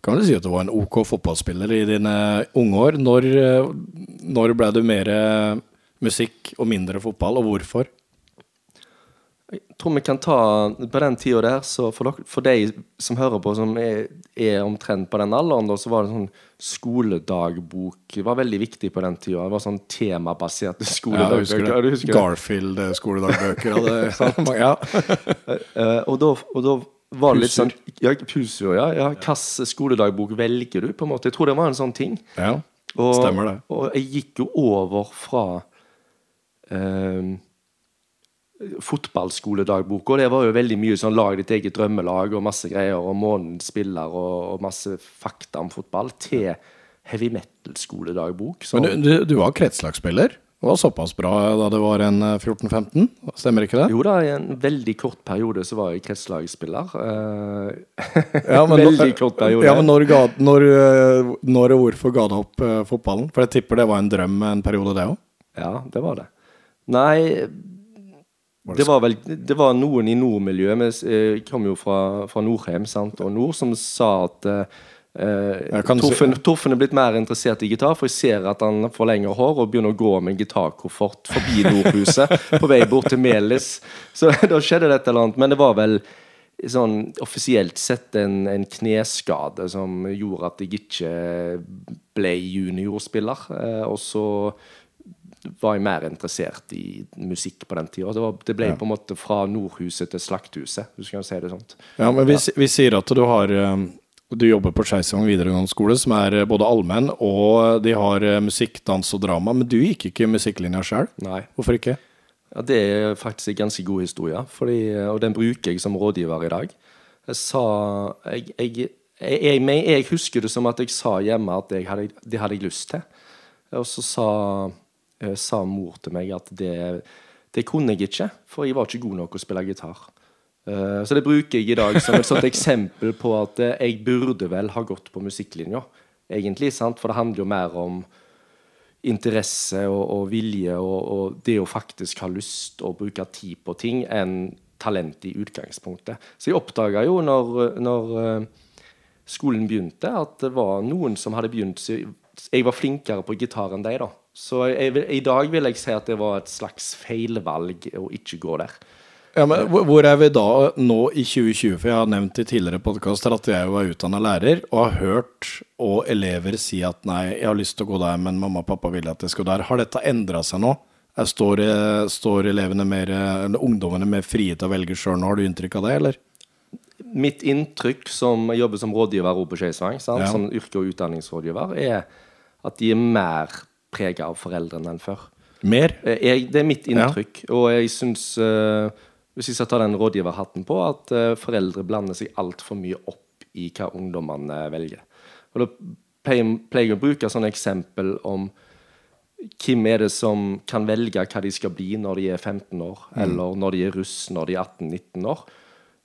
Kan du si at du var en OK fotballspiller i dine unge år. Når, eh, når ble du mer eh, musikk og mindre fotball, og hvorfor? jeg tror vi kan ta På den tida der, så for, dere, for de som hører på, som er, er omtrent på den alderen, da, så var det sånn skoledagbok Det var veldig viktig på den tida. Det var sånn temabaserte skoledagbøker. Ja? Garfield-skoledagbøker. ja. Eh, og, da, og da var litt sånn ja, Pusio, ja. ja Hvilken skoledagbok velger du? på en måte Jeg tror det var en sånn ting. ja. Og, Stemmer det. Og jeg gikk jo over fra eh, fotballskoledagbok, og det var jo veldig mye sånn lag ditt eget drømmelag og masse greier, og månedens spiller og, og masse fakta om fotball, til heavy metal-skoledagbok. Men du, du, du var kretslagsspiller. Det var såpass bra da det var en eh, 14-15, stemmer ikke det? jo da, i en veldig kort periode så var jeg kretslagsspiller. Eh, Ja, veldig kort periode. Ja, men når, ga, når, eh, når og hvorfor ga du opp eh, fotballen? For jeg tipper det var en drøm en periode, det òg. Ja, det var det. Nei det var vel Det var noen i nordmiljøet Vi eh, kom jo fra, fra Nordheim sant? og nord som sa at si- Torfinn, er blitt mer interessert i gitar, for jeg ser at han får lengre hår og begynner å gå med en gitarkoffert forbi Nordhuset på vei bort til Melis. Så da skjedde det et eller annet. Men det var vel sånn offisielt sett en, en kneskade som gjorde at jeg ikke ble juniorspiller. Eh, og så var jeg mer interessert i musikk på den tida. Det, var, det ble på en måte fra Nordhuset til Slakthuset, hvis du kan si det sånt. Ja, men vi, vi sier at du har eh, Du jobber på Skeisvang videregående skole, som er eh, både allmenn, og de har eh, musikk, dans og drama. Men du gikk ikke musikklinja sjøl. Hvorfor ikke? Ja, det er faktisk en ganske god historie, fordi, og den bruker jeg som rådgiver i dag. Jeg sa jeg, jeg, jeg, jeg, husker det som at jeg sa hjemme at hadde, det hadde jeg lyst til. Og så sa, eh, sa mor til meg at det, det kunne jeg ikke, for jeg var ikke god nok å spille gitar. Eh, Så det bruker jeg i dag som et sånt eksempel på at eh, jeg burde vel ha gått på musikklinja, egentlig. sant? For det handler jo mer om interesse og, og vilje og, og det å faktisk ha lyst å bruke tid på ting enn talent i utgangspunktet. Så jeg oppdaga jo når, når eh, skolen begynte, at det var noen som hadde begynt Jeg var flinkere på gitar enn deg, da. Så jeg, i dag vil jeg si at det var et slags feilvalg å ikke gå der. Ja, men hvor- er vi da nå i 2020? For jeg har nevnt i tidligere podkaster at jeg var utdanna lærer, og har hørt og elever si at nei, jeg har lyst til å gå der, men mamma og pappa vil at jeg skal der. Har dette endra seg nå? Står, eh, står elevene mer, eller ungdommene mer frie til å velge sjøl nå? Har du inntrykk av det, eller? Mitt inntrykk som jeg jobber som rådgiver på Skeisvang, Ja. som yrke- og utdanningsrådgiver, er at de er mer prega av foreldrene enn før. Mer? Eh, Jeg, det er mitt inntrykk, og jeg syns eh, Hvis jeg skal ta den rådgiverhatten på, at eh, foreldre blander seg altfor mye opp i hva ungdommene velger. Og Da pleier jeg å bruke sånne eksempel om hvem er det som kan velge hva de skal bli når de er 15 år, eller når de er russ når de er 18-19 år.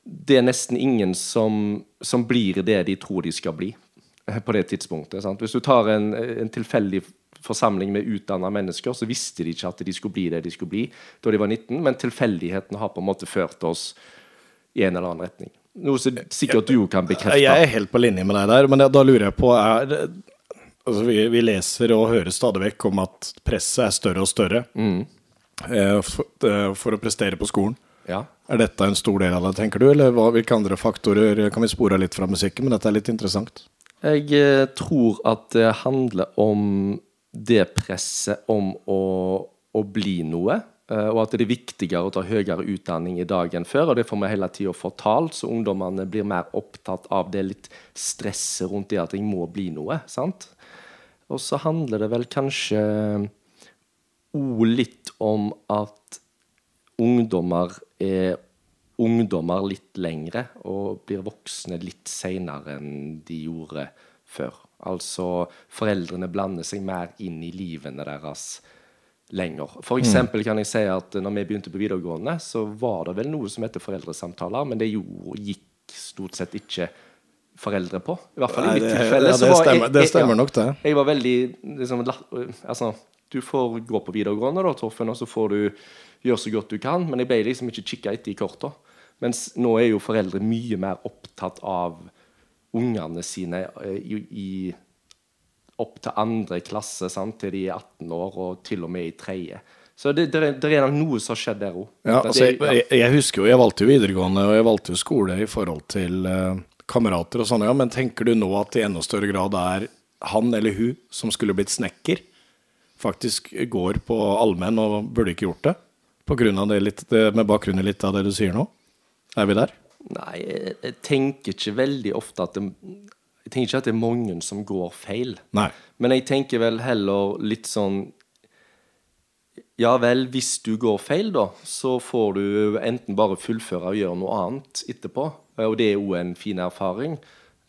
Det er nesten ingen som, som blir det de tror de skal bli eh, på det tidspunktet. Sant? Hvis du tar en, en tilfeldig forsamling med utdanna mennesker, så visste de ikke at de skulle bli det de skulle bli da de var 19, men tilfeldigheten har på en måte ført oss i en eller annen retning. Noe som sikkert du kan bekrefte. Jeg er helt på linje med deg der, men da, lurer jeg på er, altså vi, vi leser og hører stadig vekk om at presset er større og større mm. for, eh, for å prestere på skolen. Ja. Er dette en stor del av det, tenker du, eller hva, hvilke andre faktorer kan vi spore litt fra musikken? Men dette er litt interessant. Jeg eh, tror at det handler om det presset om å, å bli noe. eh, Og at det er viktigere å ta høyere utdanning i dag enn før. Og det får vi hele tida fortalt, så ungdommene blir mer opptatt av det litt stresset rundt det at jeg må bli noe. sant? Og så handler det vel kanskje òg litt om at ungdommer er ungdommer litt lengre og blir voksne litt seinere enn de gjorde før. Altså foreldrene blander seg mer inn i livene deres lenger. For eksempel kan jeg si at når vi begynte på videregående, så var det vel noe som heter foreldresamtaler, men det gjorde, gikk stort sett ikke foreldre på. I hvert fall i mitt tilfelle. ja, det stemmer- jeg- det stemmer nok det. Jeg var veldig liksom, Altså, du får gå på videregående, da, Torfinn, og så får du gjøre så godt du kan, men jeg ble liksom ikke kikka etter i korta. Mens nå er jo foreldre mye mer opptatt av ungene sine eh, i, i opp til andre klasse sant, til de er 18 år, og til og med i tredje. Så det, det, det er nok noe som har skjedd der òg. Ja, altså, jeg, jeg, jeg husker jo, jeg valgte jo videregående, og jeg valgte jo skole i forhold til uh, kamerater og sånn, ja, men tenker du nå at det i enda større grad er han eller hun som skulle blitt snekker, faktisk går på allmenn og burde ikke gjort det? På grunn av det litt, det, med bakgrunn i litt av det du sier nå? Er vi der? Nei, jeg, tenker ikke veldig ofte at det Jeg tenker ikke at det er mange som går feil. Nei. Men jeg tenker vel heller litt sånn Ja vel, hvis du går feil, da, så får du enten bare fullføre og gjøre noe annet etterpå. Og det er jo en fin erfaring.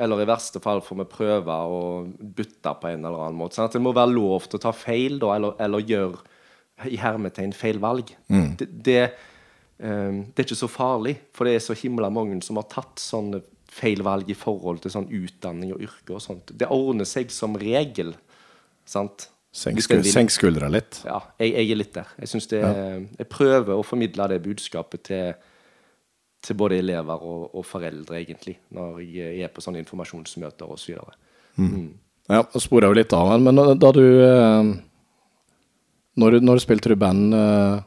Eller i verste fall får vi prøve å bytte på en eller annen måte. Sånn at det må være lov til å ta feil, da, eller, eller gjøre i hermetegn feil valg. Det, det, eh, det er ikke så farlig, for det er så himla mange som har tatt sånne feil valg i forhold til sånn utdanning og yrke og sånt. Det ordner seg som regel, sant? Senk, skul senk skuldra litt. Ja, jeg, jeg er litt der. Jeg, det, ja. jeg prøver å formidle det budskapet til, til både elever og, og foreldre, egentlig, når jeg er på sånne informasjonsmøter osv. Ja, spora jo litt av her, men da du eh, Når, når spilte du band eh,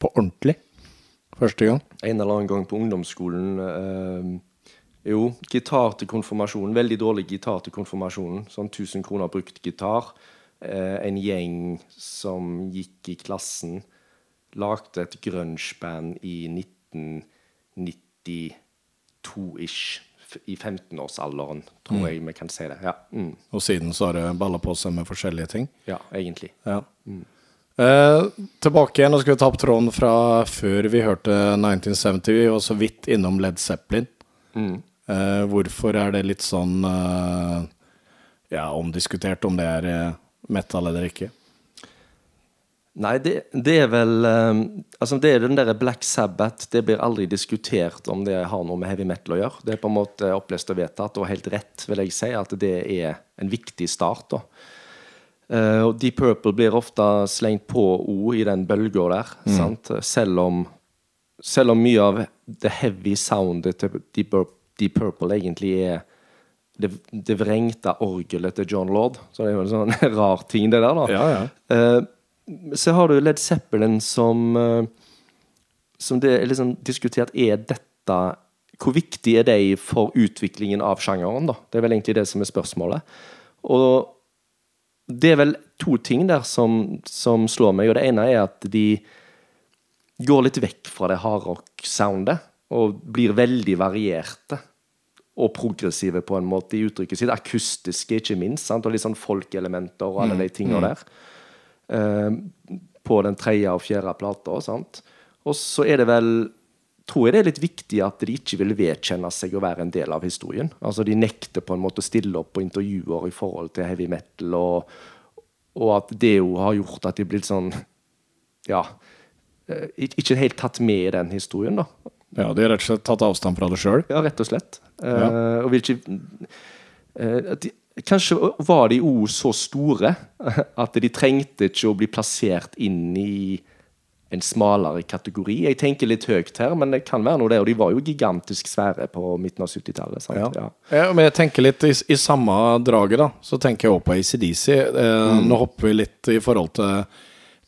på ordentlig? Første gang? En eller annen gang på ungdomsskolen eh, Jo, gitar til konfirmasjonen. Veldig dårlig gitar til konfirmasjonen. Sånn 1000 kroner brukt gitar. Eh, en gjeng som gikk i klassen, lagde et grungeband i 1992-ish. I 15-årsalderen, tror jeg vi kan si det. Ja, mm. Og siden så har det balla på seg med forskjellige ting? ja egentlig. Ja. Eh, tilbake igjen, og skal vi ta opp tråden fra før vi hørte 1970. Vi var så vidt innom Led Zeppelin. Eh, hvorfor er det litt sånn eh, ja, omdiskutert om det er eh, metal eller ikke? Nei, det, det er vel eh, Altså, det er den derre Black Sabbath. Det blir aldri diskutert om det har noe med heavy metal å gjøre. Det er på en måte opplest og vedtatt, og helt rett, vil jeg si, at det er en viktig start. da. Eh, og Deep Purple blir ofte slengt på O i den bølga der, sant? Selv om, selv om mye av det heavy soundet til Deep, Deep Purple egentlig er det, det vrengte orgelet til John Lord. Så det er jo en sånn rar ting, det der, da. Ja, ja. Eh, så har du Led Zeppelin som eh, Som det er liksom diskutert Er dette Hvor viktig er de for utviklingen av sjangeren, da? Det er vel egentlig det som er spørsmålet. Og det er vel to ting der som, som slår meg, og det ene er at de går litt vekk fra det hardrock-soundet og blir veldig varierte og progressive på en måte i uttrykket sitt. Akustiske, ikke minst. Sant? Og litt sånn folkelementer og alle de tingene der. Uh, på den tredje og fjerde plata. Og så er det vel tror jeg det er litt viktig at de ikke vil vedkjenne seg å være en del av historien. Altså De nekter på en måte å stille opp på intervjuer i forhold til heavy metal, og, og at det jo har gjort at de blir sånn Ja. eh, Ikke helt tatt med i den historien, da. Ja, De har rett og slett tatt avstand fra det sjøl? Ja, rett og slett. Eh, og vil ikke eh, de, Kanskje var de òg så store at de trengte ikke å bli plassert inn i en smalere kategori. Jeg tenker litt høyt her, men det kan være noe det. Og de var jo gigantisk svære på midten av 70-tallet. Ja. Ja. Ja, men jeg tenker litt i, i samme draget, da. Så tenker jeg også på ACDC. Eh, Nå hopper vi litt i forhold til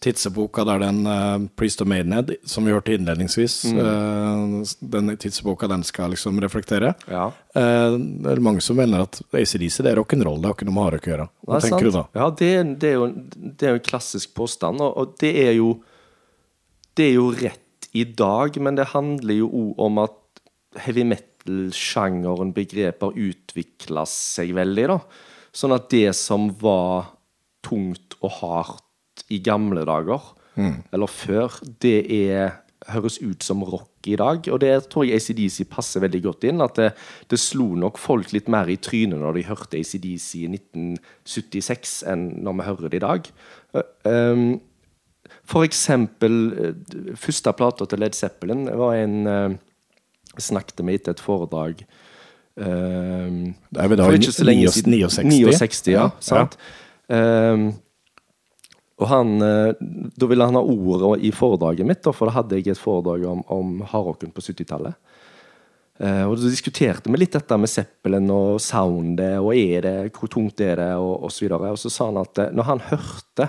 tidseboka der den uh, Priest of Maidenhead, som vi hørte innledningsvis, eh, den tidseboka den skal liksom reflektere. Ja. Uh, det er mange som mener at ACDC det er rock'n'roll, det har ikke noe med hardrock å gjøre. Hva er tenker sant. du da? Ja, det, det, er jo, det er jo en klassisk påstand, og, og det er jo Det er jo rett i dag, men det handler jo òg om at heavy metal-sjangeren, begreper, utvikla seg veldig, da. Sånn at det som var tungt og hardt i gamle dager, eller før, det er høres ut som rock i dag. Og det tror jeg ACDC passer veldig godt inn. At det, det slo nok folk litt mer i trynet når de hørte ACDC i 1976 enn når vi hører det i dag. Um, eksempel eh, første plata til Led Zeppelin var en jeg Snakket med etter et foredrag um, Det er vel da for ikke så lenge siden. 69? 69, ja. sant? Um, og han, eh, Da ville han ha ordet i foredraget mitt, for da hadde jeg et foredrag om, om hardrocken på 70-tallet. Eh, og Da diskuterte vi litt dette med Zeppelin og soundet, og er det, hvor tungt er det, og osv. Og, og så sa han at eh, når han hørte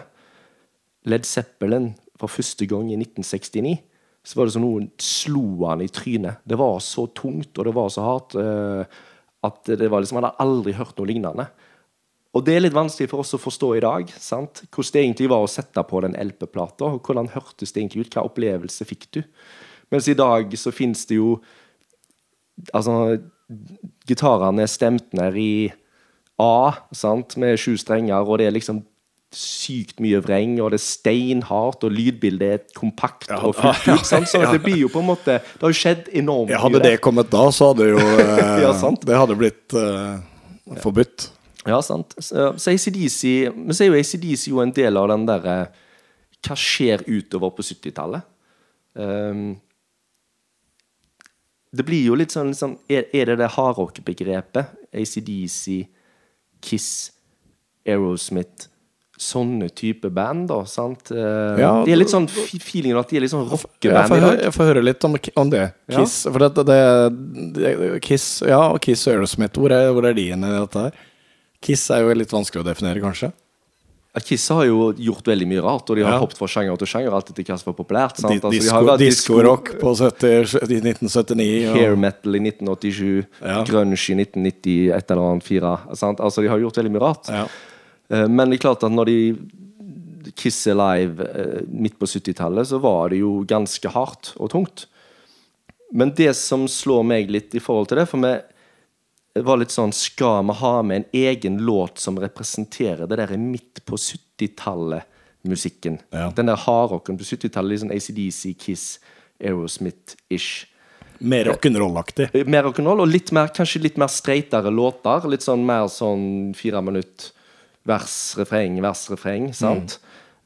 Led Zeppelin for første gang i 1969, så var det som noen slo han i trynet. Det var så tungt, og det var så hardt, eh, at det var liksom, han hadde aldri hørt noe lignende. Og det er litt vanskelig for oss å forstå i dag. sant? Hvordan det egentlig var å sette på den LP-plata. og Hvordan hørtes det egentlig ut? Hva opplevelse fikk du? Mens i dag så fins det jo Altså, gitarene er stemt ned i A, sant? med sju strenger, og det er liksom sykt mye vreng, og det er steinhardt, og lydbildet er kompakt Ja, og fullt ut. sant? Så ja. det blir jo på en måte Det har jo skjedd enormt Ja, hadde det kommet da, så hadde jo eh, Ja, sant. Det hadde blitt eh, forbudt. Ja, sant. Så, så ACDC Men så er jo ACDC jo en del av den derre Hva skjer utover på 70-tallet? Um, det blir jo litt sånn sånn Er, er det det hardrock-begrepet? ACDC, Kiss, Aerosmith Sånne type band, da. sant? Eh, Ja, de er litt sånn feelingen at de er litt sånn rockeband får, i dag. jeg får høre litt om, om det. Ja. Kiss. For det, det, det, Kiss Ja, og Kiss og Aerosmith, hvor er, hvor er de inne i dette her? Kiss er jo litt vanskelig å definere, kanskje. Kiss har jo gjort veldig mye rart, og de har Ja. hoppet fra sjanger til sjanger. Alt etter hva som var populært. Sant? Altså, de Disko, har jo hatt Diskorock på 70, 1979. og- Hair metal i 1987, Ja. grunge i 1990, et eller annet fire. Sant? Altså, de har gjort veldig mye rart. Ja. Eh, Men det er klart at når de Kiss Alive eh, midt på 70-tallet, så var det jo ganske hardt og tungt. Men det som slår meg litt i forhold til det, for vi var litt sånn Skal vi ha med en egen låt som representerer det der midt på 70-tallet-musikken? Ja. Den der hardrocken på 70-tallet, litt sånn ACDC, Kiss, Aerosmith-ish. Mer rock'n'roll-aktig. Mer rock'n'roll, og litt mer, kanskje litt mer streitere låter. Litt sånn mer sånn fire minutt vers, refreng, vers, refreng. Sant?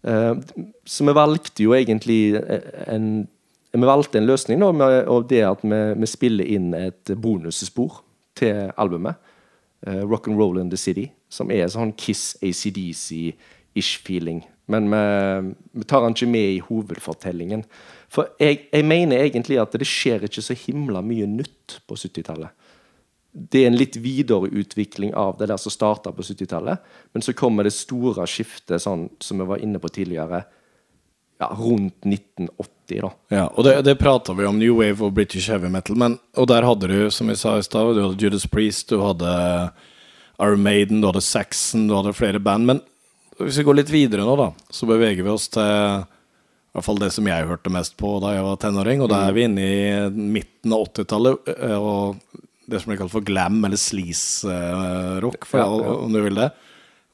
Eh, så vi valgte jo egentlig en Vi valgte en løsning da, med og det at vi, vi spiller inn et bonusspor til albumet. Uh, Rock and Roll in the City, som er sånn Kiss ACDC-ish feeling. Men vi, vi tar den ikke med i hovedfortellingen. For jeg, jeg mener egentlig at det skjer ikke så himla mye nytt på 70-tallet. Det er en litt videreutvikling av det der som starta på 70-tallet. Men så kommer det store skiftet, sånn som vi var inne på tidligere, ja, rundt 1980, da. Ja, og det, det prata vi om, New Wave og British Heavy Metal. Men, og der hadde du, som vi sa i stad, du hadde Judas Priest, du hadde Iron Maiden, du hadde Saxon, du hadde flere band. Men hvis vi går litt videre nå, da, så beveger vi oss til i hvert fall det som jeg hørte mest på da jeg var tenåring. Og da er vi inne i midten av 80-tallet, eh, og det som blir kalt for glam eller sleaze-rock, Ja, ja. om du vil det.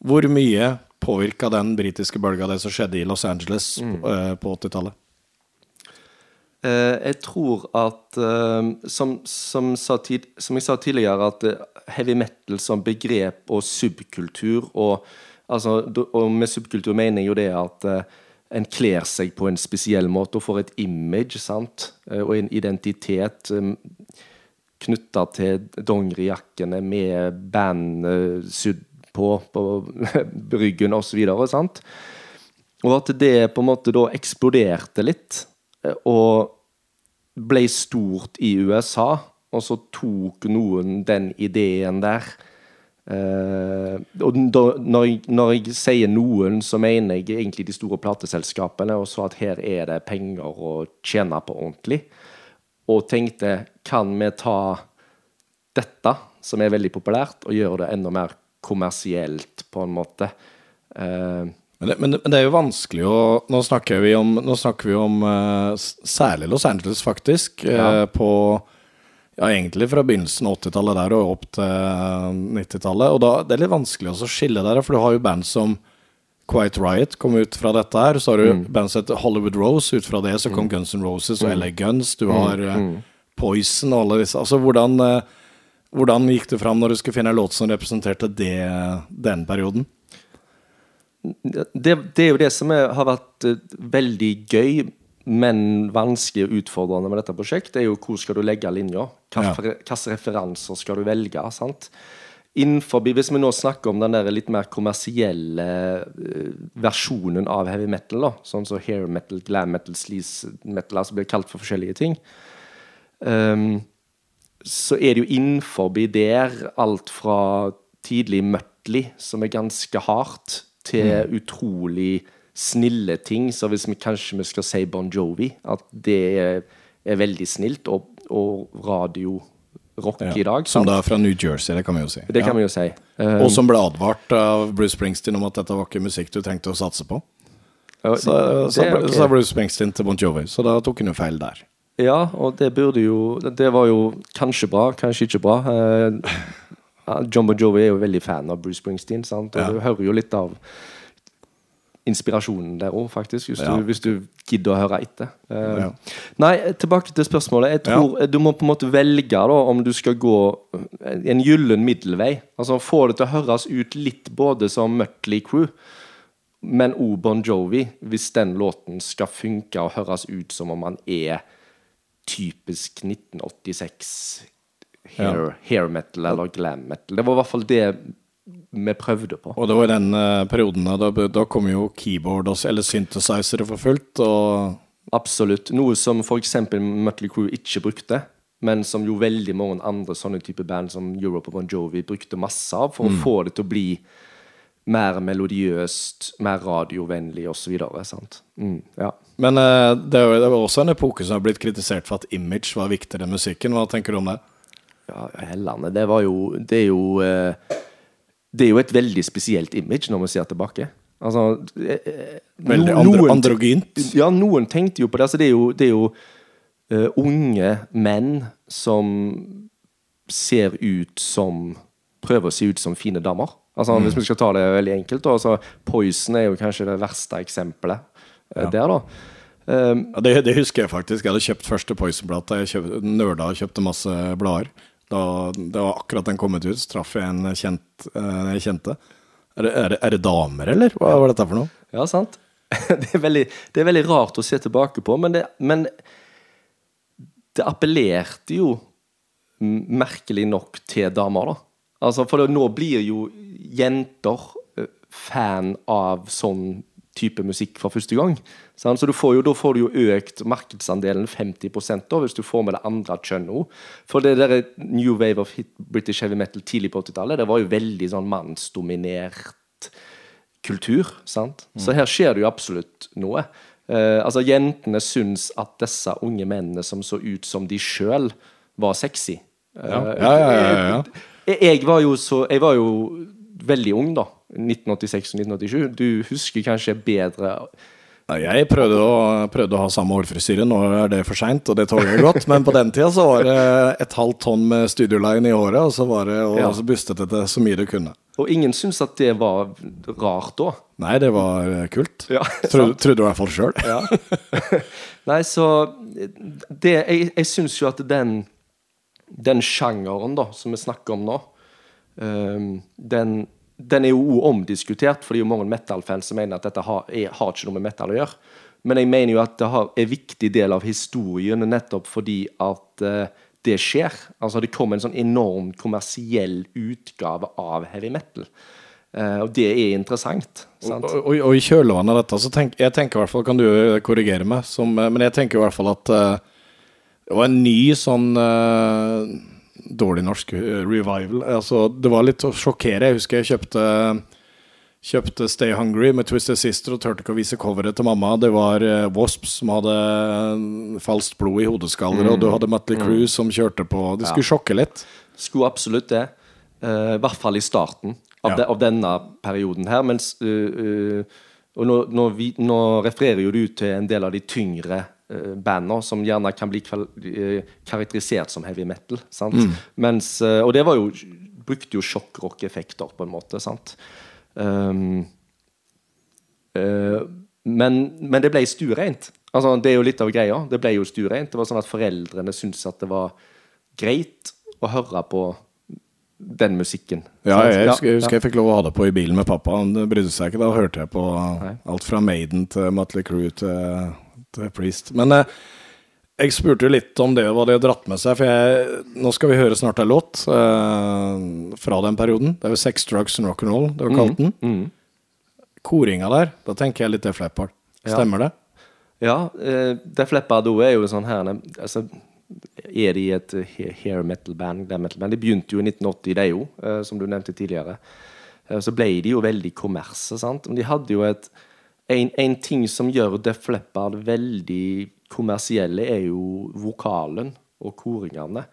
Hvor mye påvirka den britiske bølga det som skjedde i Los Angeles Mm. på, eh, på 80-tallet? Eh, jeg tror at eh, som, som, sa tid, som jeg sa tidligere, at heavy metal som begrep og subkultur og, altså, og med subkultur mener jeg jo det at en kler seg på en spesiell måte og får et image sant? Og en identitet knytta til dongerijakkene med band eh, sydd på på ryggen osv. sant? Og at det på en måte da eksploderte litt, eh, og ble stort i USA, og så tok noen den ideen der. Uh, og når, jeg, når jeg sier noen, så mener jeg egentlig de store plateselskapene, og så at her er det penger å tjene på ordentlig. Og tenkte, kan vi ta dette, som er veldig populært, og gjøre det enda mer kommersielt, på en måte? Uh, Men det, men, det, men det er jo vanskelig å Nå snakker vi om, snakker vi om uh, særlig Los Angeles, faktisk. Ja. Uh, på ja, egentlig fra begynnelsen av 80-tallet der og opp til 90-tallet. Og da det er litt vanskelig å skille der, for du har jo band som Quite Riot kom ut fra dette her. Så har du Mm. band som heter Hollywood Rose. Ut fra det så kom Guns N' Roses og LA Guns. Du har eh, Mm. Poison og alle disse. Altså, hvordan, eh, hvordan gikk det fram når du skulle finne en låt som representerte det, den perioden? det, det er jo det som er, har vært eh, veldig gøy, men vanskelig og utfordrende med dette prosjektet, er jo hvor skal du legge linja? Ja. Hvilke referanser skal du velge? sant? Innenfor, hvis vi nå snakker om den der litt mer kommersielle eh, versjonen av heavy metal, da, sånn som hair metal, glam metal, sleaze metal, altså blir kalt for forskjellige ting, um, så er det jo innenfor der alt fra tidlig Mutley, som er ganske hardt, til utrolig snille ting. Så hvis vi kanskje vi skal si Bon Jovi, at det er, er veldig snilt, og, og radio-rock i dag. Som da er fra New Jersey, det kan vi jo si. Det kan vi jo si. Um, Og som ble advart av Bruce Springsteen om at dette var ikke musikk du trengte å satse på. Uh, Så sa okay. Bruce Springsteen til Bon Jovi, så da tok han jo feil der. Ja, og det burde jo Det var jo kanskje bra, kanskje ikke bra. Uh, John Bon Jovi er jo veldig fan av Bruce Springsteen, sant? og Ja. du hører jo litt av inspirasjonen der òg, faktisk, hvis, Ja. du, hvis du gidder å høre etter. Uh, Ja. Nei, tilbake til spørsmålet. Jeg tror ja. Du må på en måte velge da om du skal gå en gyllen middelvei. Altså Få det til å høres ut litt både som Mutley Crew, men òg Bon Jovi, hvis den låten skal funke og høres ut som om han er typisk 1986 hair, hair metal eller glam metal. Det var i hvert fall det vi prøvde på. Og det var i den eh, perioden da, da kom jo keyboard også, eller synthesizere for fullt. Og Absolutt. Noe som f.eks. Mutley Crew ikke brukte, men som jo veldig mange andre sånne type band som Europe og Bon Jovi brukte masse av for å få det til å bli mer melodiøst, mer radiovennlig osv. Mm, ja. Men eh, det, er det også en epoke som har blitt kritisert for at image var viktigere enn musikken. Hva tenker du om det? ja, Hellene, det var jo Det er jo eh, Det er jo et veldig spesielt image når vi ser tilbake. Altså eh, eh, Veldig andre, noen- androgynt. Ja, noen tenkte jo på det. Altså, det er jo, det er jo uh, unge menn som ser ut som Prøver å se ut som fine damer. Altså, Hvis vi skal ta det veldig enkelt. Da, altså, Poison er jo kanskje det verste eksempelet eh, der, da. Um, Ja, det, det husker jeg faktisk. Jeg hadde kjøpt første Poison-plata. Jeg kjøpt, nerda og kjøpte masse blader. Da det var akkurat den kommet ut, så traff jeg en kjent, eh, jeg kjente. Er det, er, det, er det damer, eller? Hva var dette for noe? Ja, sant? Det er veldig, det er veldig rart å se tilbake på, men det, men det appellerte jo merkelig nok til damer, da. Altså, for nå blir jo jenter eh, fan av sånn type musikk for første gang. Så du får jo, da får du jo økt markedsandelen 50 da, hvis du får med det andre kjønnet òg. For det der new wave of hit, British heavy metal tidlig på 80-tallet, det var jo veldig sånn mannsdominert kultur. sant? Så her skjer det jo absolutt noe. Uh, altså Jentene syns at disse unge mennene som så ut som de sjøl, var sexy. Uh, Ja, ja, ja, ja, ja. Jeg, jeg var jo så Jeg var jo veldig ung, da. 1986 og 1987. Du husker kanskje bedre Jeg prøvde å, prøvde å ha samme hårfrisyre. Nå er det for seint, og det tåler jeg godt. Men på den tida så var det et halvt tonn med studioline i håret, og så var det og Ja. så bustet det til så mye du kunne. Og ingen syntes at det var rart da. Nei, det var eh, kult. Ja, Trodde, trodde i hvert fall sjøl. Ja. Nei, så det, Jeg, jeg syns jo at den Den sjangeren da som vi snakker om nå, den, den er jo omdiskutert, for det er jo mange metal-fans som mener at dette har, er, har ikke noe med metal å gjøre. Men jeg mener jo at det har, er en viktig del av historien nettopp fordi at uh, det skjer. Altså Det kom en sånn enorm kommersiell utgave av heavy metal. Uh, og det er interessant. sant? Og, og, og i kjølvannet av dette, så tenk, jeg tenker i hvert fall, kan du korrigere meg, som, eh, men jeg tenker i hvert fall at uh, det var en ny sånn eh, dårlig norsk eh, revival. Altså, det var litt å sjokkere. Jeg husker jeg kjøpte Kjøpte Stay Hungry med Twisted Sister og turte ikke å vise coveret til mamma. Det var eh, Wasps som hadde eh, falskt blod i hodeskaller, og du hadde Mutley Crew som kjørte på Det skulle sjokke litt. Skulle absolutt det. Uh, I hvert fall i starten av, Ja. de, av denne perioden her. Mens uh, uh, Og nå, nå, vi, nå refererer jo du til en del av de tyngre bandene som gjerne kan bli øh, karakterisert som heavy metal. Sant? Mens, øh, og det var jo brukte jo sjokkrock-effekter, på en måte. sant? Um, uh, men, men det ble stuereint. Altså, det er jo litt av greia. Det ble jo stuereint. Det var sånn at foreldrene syntes at det var greit å høre på den musikken. Ja, jeg husker, jeg husker jeg fikk lov å ha det på i bilen med pappa. Han brydde seg ikke. Da hørte jeg på alt fra Maiden til Mutley Crew til, til Priest. Men eh, jeg spurte jo litt om det, hva de har dratt med seg. For jeg, nå skal vi høre snart en låt eh, fra den perioden. Det er jo Sex, Drugs and Rock'n'Roll det var kalt den. Mm. Koringa der, da tenker jeg litt Leppard. Ja. Stemmer det? Ja, eh, det Leppard også er jo sånn her altså, Er de et hair metal-band? metal? De begynte jo i 1980, de jo, eh, som du nevnte tidligere. Eh, Så ble de jo veldig kommerse, sant. Men de hadde jo et en, en ting som gjør Def Leppard veldig kommersielle, er jo vokalen og koringene.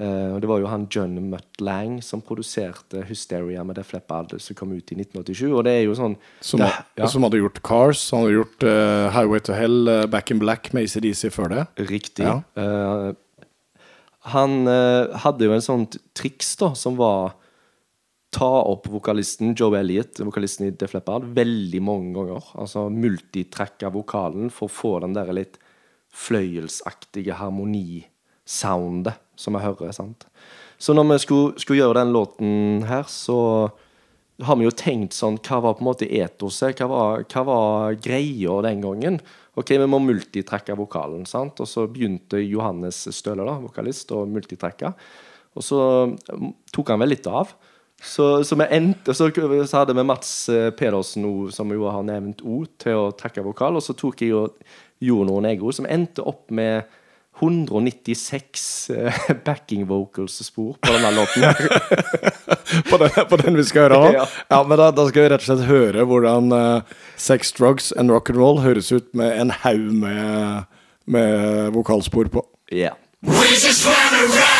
Uh, det var jo han John Mutt Lang som produserte 'Hysteria' med Def Leppard, som kom ut i 1987. Og det er jo sånn Som, det, ja. som hadde gjort Cars, han hadde gjort uh, Highway to Hell, uh, Back in Black med ACDC før det. Riktig. Ja. Han hadde jo en sånn triks da, som var ta opp vokalisten Joe Elliot, vokalisten i Def Leppard, veldig mange ganger. Altså multitracka vokalen for å få den der litt fløyelsaktige harmonisoundet som jeg hører. sant? Så når vi skulle, skulle gjøre den låten her, så har vi jo tenkt sånn Hva var på en måte etoset? Hva var, hva var greia den gangen? Ok, vi må multitracke vokalen, sant? Og så begynte Johannes Støle, da, vokalist, å multitracke. Og så tok han vel litt av. Så, så, vi endte, så, så hadde vi Mats eh, Pedersen, som jo har nevnt O, til å trekke vokal. Og så tok jeg og gjorde noen ego, som endte opp med 196 eh, backing vocals-spor på denne låten. på, den, på den vi skal høre nå? Ja. Ja, men da, da skal vi rett og slett høre hvordan uh, Sex, Drugs and Rock'n'Roll høres ut med en haug med, med vokalspor på. Yeah. Same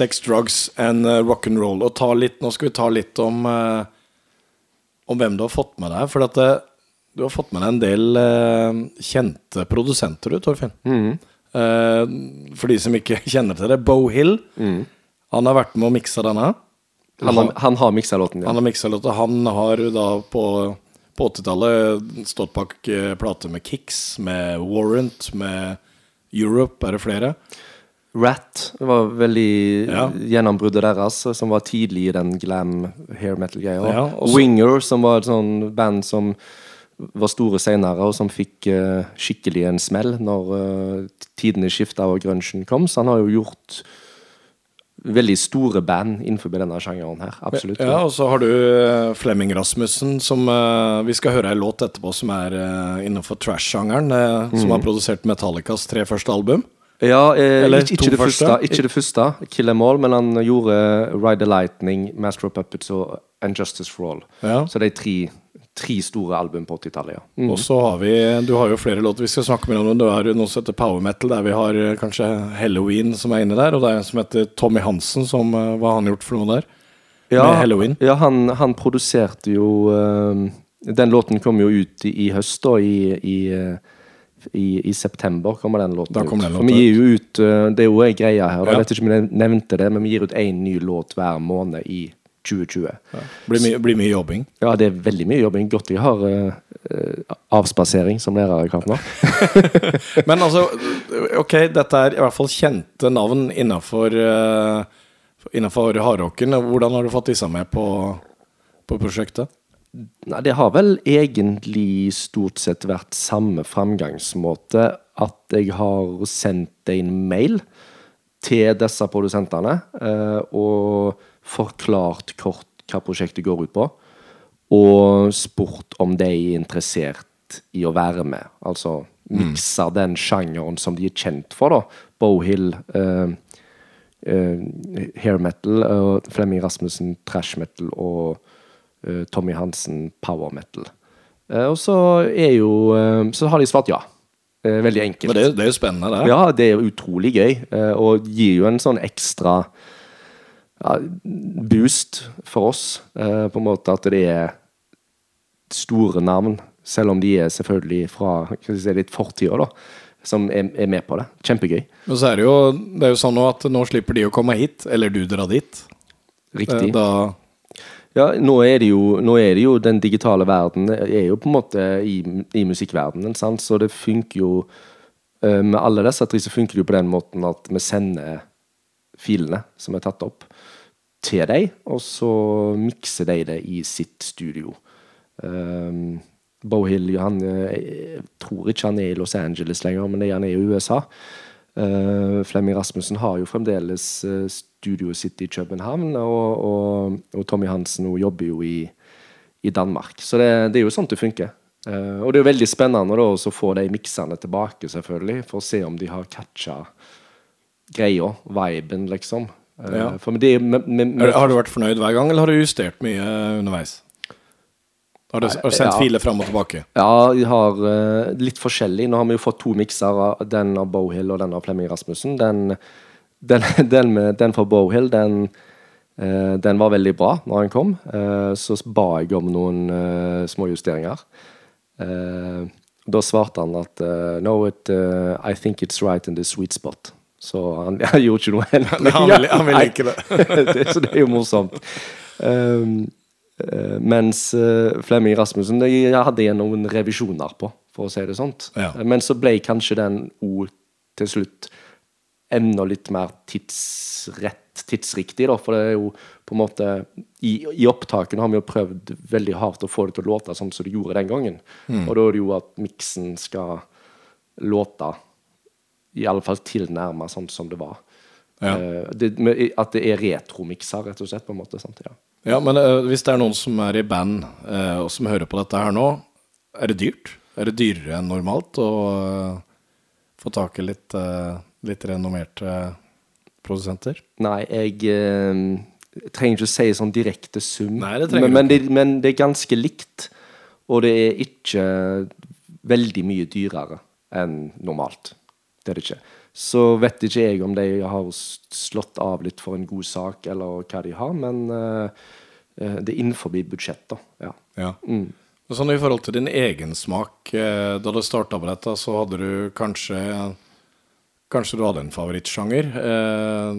sex, drugs and uh, rock and roll. Og ta litt, nå skal vi ta litt om, uh, om hvem du har fått med deg. For at eh, du har fått med deg en del uh, kjente produsenter, du, Torfinn. Eh, for de som ikke kjenner til det. Bo Hill. Han har vært med og miksa denne. Han, har- han har miksa låten, ja. Han har miksa låten. Han har da på, på 80-tallet stått bak plater med Kicks, med Warrant, med Europe. Er det flere? Rat var veldig Ja. gjennombruddet deres, som var tidlig i den glam hair metal-greia. Ja, Winger, som var et sånn band som var store senere, og som fikk uh, skikkelig en smell når uh, tidene skifta og grunchen kom. Så han har jo gjort veldig store band innenfor denne sjangeren her. Absolutt. Ja, og så har du eh, Flemming Rasmussen, som vi skal høre ei låt etterpå som er innenfor trash-sjangeren. Mm. Som har produsert Metallicas tre første album. Ja, eh, Eller ikke, ikke, det første. ikke det første, Kill Em All, men han gjorde Ride the Lightning, Master of Puppets og And Justice for All. Ja. Så det er tre, tre store album på 80-tallet, ja. Mm. Og så har vi Du har jo flere låter vi skal snakke med om. Du har jo noe som heter power metal, der vi har eh, kanskje Halloween som er inne der. Og det er en som heter Tommy Hansen, som eh, Hva har han gjort for noe der? Ja, Med Halloween. Ja, han, han produserte jo eh, Den låten kom jo ut i, i høst, da, i, i, i, i september kommer den låten Da den ut. For låten vi gir jo ut eh, Det er jo en greie her. Ja. jeg vet ikke om jeg nevnte det, men vi gir ut én ny låt hver måned i 2020. Blir mye, blir mye jobbing. Ja, det er veldig mye jobbing. Godt jeg har uh, avspasering som lærer i nå. Men altså, ok, dette er i hvert fall kjente navn innafor uh, Innenfor hardrocken. Hvordan har du fått disse med på, på prosjektet? Nei, det har vel egentlig stort sett vært samme framgangsmåte. At jeg har sendt en mail til disse produsentene eh, og forklart kort hva prosjektet går ut på. Og spurt om de er interessert i å være med. Altså mikse den sjangeren som de er kjent for, da. Bohill, eh, eh, hair metal, og Flemming Rasmussen trash metal og Tommy Hansen power metal. Eh, og så er jo eh, Så har de svart ja. Eh, veldig enkelt. Men det, det er jo spennende, det. Ja, det er utrolig gøy, eh, og gir jo en sånn ekstra ja, boost for oss. eh, På en måte at det er store navn, selv om de er selvfølgelig fra si, litt fortida, da. Som er, er med på det. Kjempegøy. Men så er det jo, det er jo sånn at nå slipper de å komme hit, eller du drar dit. Riktig. Eh, Da, Ja, nå er, jo, nå er det jo den digitale verden er jo på en måte i, i musikkverdenen, sant? så det funker jo eh, Med alle disse tre så funker det jo på den måten at vi sender filene som er tatt opp, til deg, og så mikser de det i sitt studio. Um, Bohill han, eh, jeg tror ikke han er i Los Angeles lenger, men han er i USA. Uh, Flemming Rasmussen har jo fremdeles uh, studioet sitt i København, og, og, og Tommy Hansen hun jobber jo i, i Danmark. Så det, det er jo sånn det funker. Uh, og det er jo veldig spennende da å få de miksene tilbake, selvfølgelig, for å se om de har catcha greia, viben, liksom. Uh, Ja. Det, med, med, med, har du vært fornøyd hver gang, eller har du justert mye underveis? Har du, har du sendt ja. filer fram og tilbake? Ja, jeg har uh, litt forskjellig. Nå har vi jo fått to mikser, den av Bohill og den av Flemming Rasmussen. Den, den, den, med, den fra Bowhill, den, eh, den var veldig bra når den kom. Eh, så ba jeg om noen uh, små justeringer. Eh, da svarte han at eh, No, it, eh, I think it's right in the sweet spot. Så han, han gjorde ikke noe endring. Han vil- han vil ikke det. det. Så det er jo morsomt. Um, eh, mens eh, Flemming Rasmussen det jeg hadde jeg noen revisjoner på, for å si det sånt. Ja. Eh, Men så ble kanskje den O til slutt enda litt mer tidsrett, tidsriktig, da. For det er jo på en måte I, i opptakene har vi jo prøvd veldig hardt å få det til å låte sånn som det gjorde den gangen. Mm. Og da er det jo at miksen skal låte i alle fall tilnærma sånn som det var. Ja. Eh, det, at det er retromikser, rett og slett. på en måte, sant? Ja. Ja, men uh, hvis det er noen som er i band uh, og som hører på dette her nå, er det dyrt? Er det dyrere enn normalt å få tak i litt, litt renommerte produsenter? Nei, jeg eh, trenger ikke å si sånn direkte sum, Nei, det men, men, det, men det er ganske likt. Og det er ikke veldig mye dyrere enn normalt. Det er det ikke. Så vet ikke jeg om de har slått av litt for en god sak, eller hva de har, men eh, eh, det er innenfor budsjett, da. Ja. Ja. Mm. Sånn I forhold til din egen smak, eh, da du starta på dette, så hadde du kanskje Kanskje du hadde en favorittsjanger. Eh,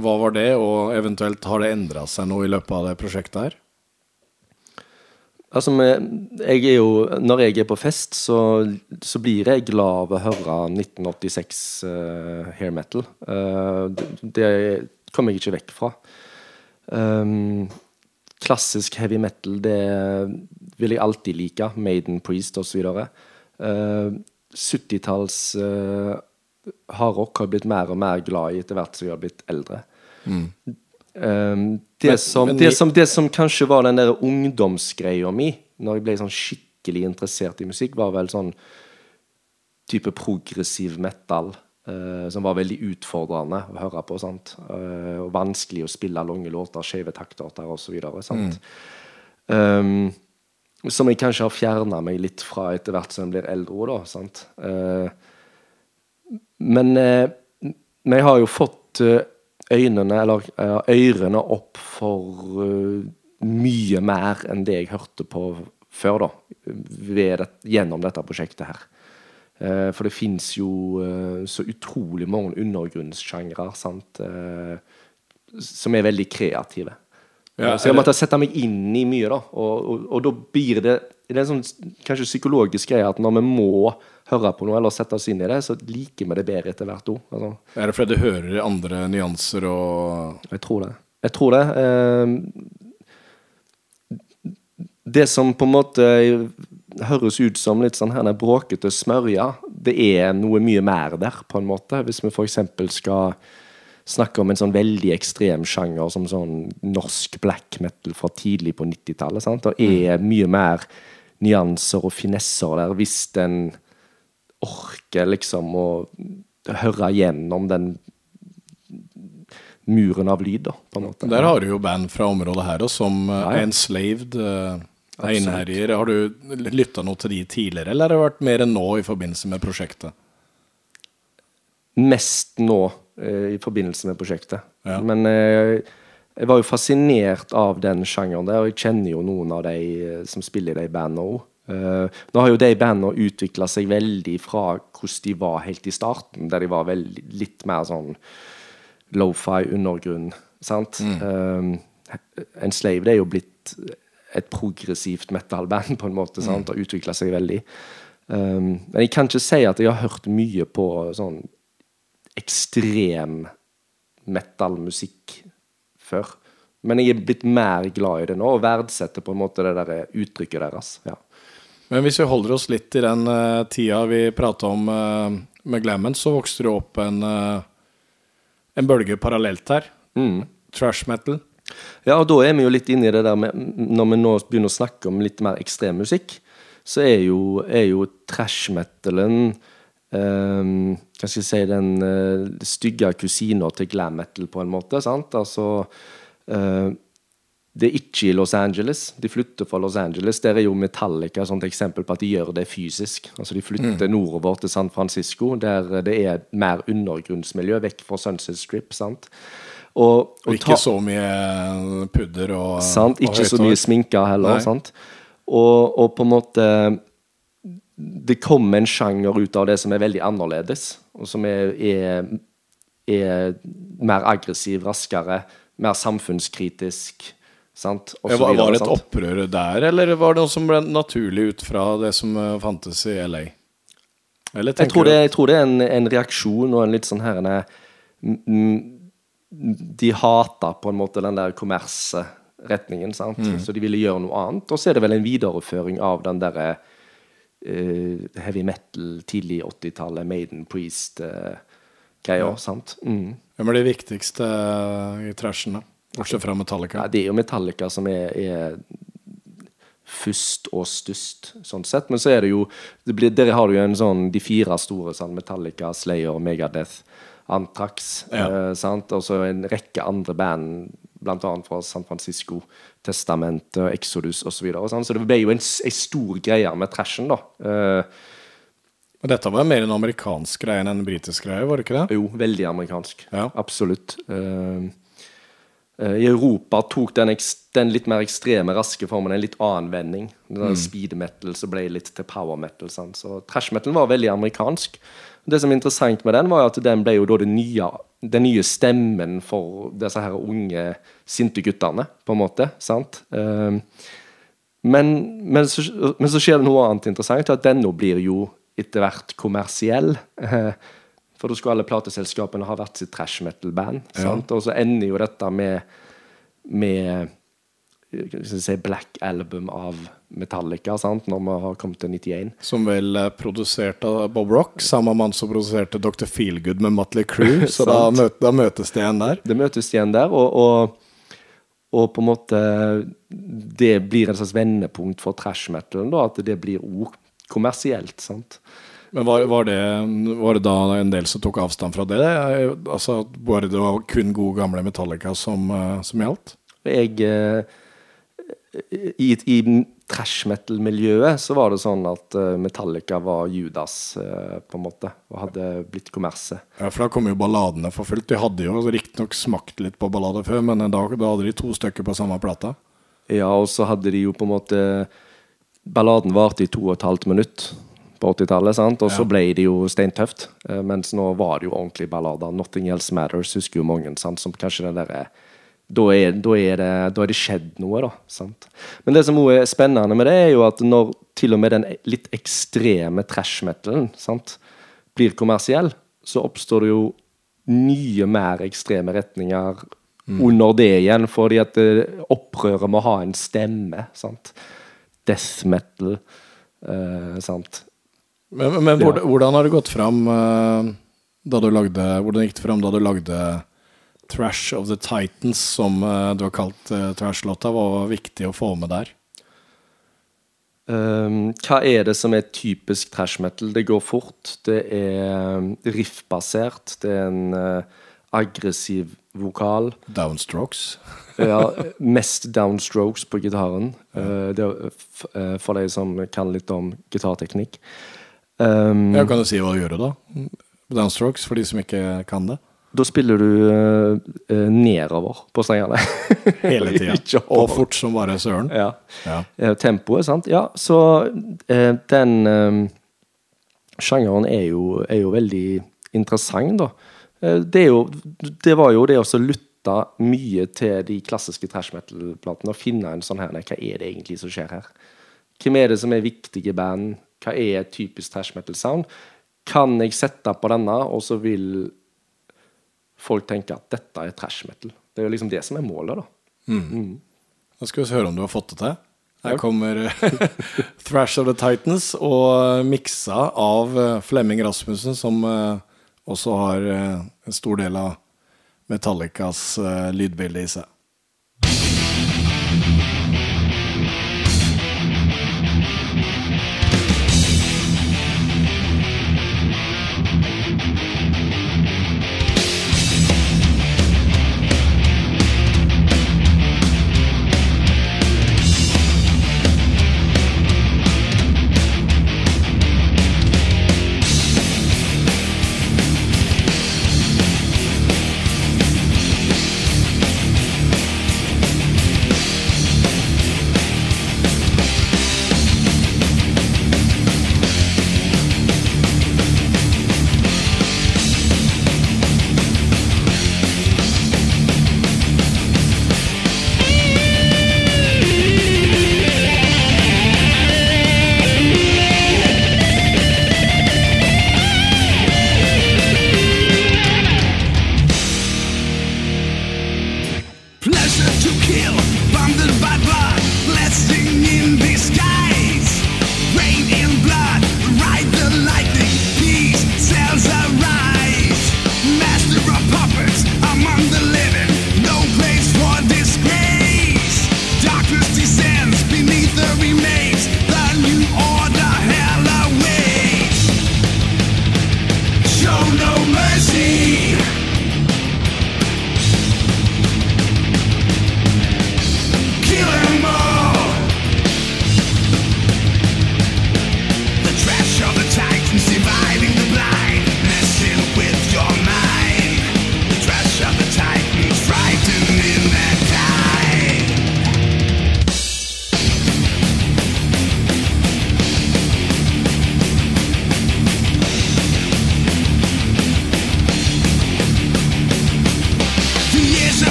Hva var det, og eventuelt har det endra seg noe i løpet av det prosjektet her? Altså, jeg er jo, når jeg er på fest, så, så blir jeg glad av å høre 1986 uh, hair metal. Uh, det, det kommer jeg ikke vekk fra. Um, klassisk heavy metal, det vil jeg alltid like. Maiden, Priest osv. Uh, 70-talls uh, hardrock har jeg blitt mer og mer glad i etter hvert som jeg har blitt eldre. Um, det, Men- som, men det, som, det som kanskje var den der ungdomsgreia mi, når jeg ble sånn skikkelig interessert i musikk, var vel sånn type progressiv metal. Uh, som var veldig utfordrende å høre på. sant? Uh, og vanskelig å spille lange låter, skeive taktarter osv. sant? Um, som jeg kanskje har fjerna meg litt fra etter hvert som jeg blir eldre. da, sant? Eh, men vi men jeg har jo fått eh, øynene, eller eh, ørene opp for eh, mye mer enn det jeg hørte på før, da. Det, gjennom dette prosjektet her. Eh, for det fins jo eh, så utrolig mange undergrunnssjangre. Eh, som er veldig kreative. Ja, Eh, så jeg måtte sette meg inn i mye, da. Og, og, og da blir det det er en sånn kanskje psykologisk greie at når vi må høre på noe eller sette oss inn i det, så liker vi det bedre etter hvert òg. Altså, Er det fordi du hører andre nyanser og jeg tror det. Jeg tror det. Eh, det som på en måte høres ut som litt sånn her bråkete smørja, det er noe mye mer der, på en måte. Hvis vi f.eks. skal snakke om en sånn veldig ekstrem sjanger som sånn norsk black metal fra tidlig på 90-tallet. sant? Det er mye mer nyanser og finesser der, hvis den orker liksom å høre gjennom den muren av lyd, da, på en måte. Der har du jo band fra området her også, som Ja, ja. Enslaved, uh, Einherjer. Har du lytta noe til de tidligere, eller har det vært mer enn nå i forbindelse med prosjektet? mest nå eh, i forbindelse med prosjektet. Ja. Men eh, jeg var jo fascinert av den sjangeren der, og jeg kjenner jo noen av de eh, som spiller i de bandene òg. Nå har jo de bandene utvikla seg veldig fra hvordan de var helt i starten, der de var veldig, litt mer sånn lofi, undergrunn. Sant? Slave, det er jo blitt et progressivt metal-band, på en måte, sant? og utvikla seg veldig. Um, men jeg kan ikke si at jeg har hørt mye på sånn ekstrem metal-musikk før. Men jeg er blitt mer glad i det nå, og verdsetter på en måte det der uttrykket deres. Ja. Men hvis vi holder oss litt i den uh, tida vi prata om uh, med Glammen, så vokste det opp en, uh, en bølge parallelt her. Trash metal. Ja, og da er vi jo litt inne i det der med Når vi nå begynner å snakke om litt mer ekstrem musikk, så er jo, er jo trash-metalen um, Hva skal jeg si Den uh, stygge kusina til glam metal, på en måte. sant? Altså eh, Det er ikke i Los Angeles. De flytter fra Los Angeles. Der er jo Metallica et eksempel på at de gjør det fysisk. Altså De flytter nordover til San Francisco, der det er mer undergrunnsmiljø, vekk fra Sunset Strip. sant? Og, Og og ikke ta- så mye pudder og Sant? og Ikke så mye sminke heller. Nei. Sant? Og, og på en måte Det kommer en sjanger ut av det som er veldig annerledes, og som er, er, er mer aggressiv, raskere, mer samfunnskritisk. Sant? Og så var, var det et opprør der, eller var det noe som ble naturlig ut fra det som eh, fantes i LA? Eller Jeg tror, det, jeg tror det er en, en reaksjon og en litt sånn her en, mm, mm, De hater på en måte den der kommersretningen, sant? Mm. så de ville gjøre noe annet. Og så er det vel en videreføring av den derre uh, heavy metal, tidlig 80-tallet, Maiden Priest-greier. sant? Mm. Hvem er de viktigste eh, i trashen, da? Bortsett fra Metallica. Ja, det er jo Metallica som er, er først og størst, sånn sett. Men så er det jo det blir, Dere har jo en sånn de fire store sånn Metallica, Slayer, Megadeth, Antrax. Ja. Eh. Og så en rekke andre band, bl.a. fra San Francisco, Testament, Exodus osv. Så, videre, sånn. så det ble jo en, en stor greie med trashen, da. Eh, Men dette var mer en amerikansk greie enn en britisk greie, var det ikke det? Jo, veldig amerikansk. Ja. Absolutt. Eh, eh, I Europa tok den, den litt mer ekstreme, raske formen en litt annen vending. Den der Speed metal så ble litt til power metal. Sant? Så trash metal var veldig amerikansk. Det som er interessant med den, var at den ble jo da nye, den nye stemmen for disse her unge, sinte guttene, på en måte. sant? Um, men, men, så, men så skjer det noe annet interessant, at den nå blir jo etter hvert kommersiell. Eh, For da skulle alle plateselskapene ha hvert sitt trash metal-band. sant? Og så ender jo dette med, med eh, si, Black Album av Metallica, sant? når vi har kommet til 91. Som vel er produsert av Bob Rock, samme mann som produserte Dr. Feelgood med Motley Crue. Så da, Sant. da møtes det igjen der. Det møtes igjen der, og, og, og på en måte Det blir en slags vendepunkt for trash metalen, da, at det blir ord kommersielt. sant? Men var, var, det, var det da en del som tok avstand fra det? Altså Var det da kun gode gamle Metallica som, eh, som gjaldt? Jeg eh, I, i trash metal-miljøet så var det sånn at eh, Metallica var Judas, på en måte, og hadde blitt kommerset. Ja, For da kom jo balladene for fullt. De hadde jo riktignok smakt litt på ballader før, men da, da hadde de to stykker på samme plata. Ja, og så hadde de jo på en måte Balladen varte i to og et halvt minutt på 80-tallet, sant? og så ble det jo steintøft. Eh, mens nå var det jo ordentlig ballader. 'Nothing Else Matters' husker jo mange, sant? som kanskje den derre da er, da, er det, da er det skjedd noe, da. Sant? Men det som er spennende med det, er jo at når til og med den litt ekstreme trash metalen sant, blir kommersiell, så oppstår det jo nye, mer ekstreme retninger under det igjen, fordi at eh, opprøret må ha en stemme. Sant? Death metal. Uh, sant? Men, men hvordan, hvordan har det gått fram eh, da du lagde Hvordan gikk det fram da du lagde Trash of the Titans, som eh, du har kalt uh, trash-låta? Hva var viktig å få med der? Um, hva er det som er typisk trash metal? Det går fort. Det er riffbasert. riff-basert. Det er en uh, aggressiv vokal. Downstrokes. Ja, mest downstrokes på gitaren. Uh, det uh, for de som kan litt om gitarteknikk. Um, Ja, kan du si hva du gjør da? Downstrokes, for de som ikke kan det. Da spiller du uh, nedover på strengene. Hele tida. Og fort som bare søren. Ja. Ja. Eh, tempoet, sant? Ja, så uh, den eh, sjangeren er jo, er jo veldig interessant, da. Uh, det, jo, det var jo det å lytte mye til de klassiske trash metal-platene og finne en sånn her Hva er det egentlig som skjer her? Hvem er det som er viktige band? Hva er et typisk trash metal-sound? Kan jeg sette på denne, og så vil folk tenke at dette er trash metal? Det er jo liksom det som er målet, da. Da skal vi høre om du har fått det til. Her kommer Thrash of the Titans, og miksa av eh, Flemming Rasmussen, som eh, også har eh, en stor del av Metallicas lydbilde i seg.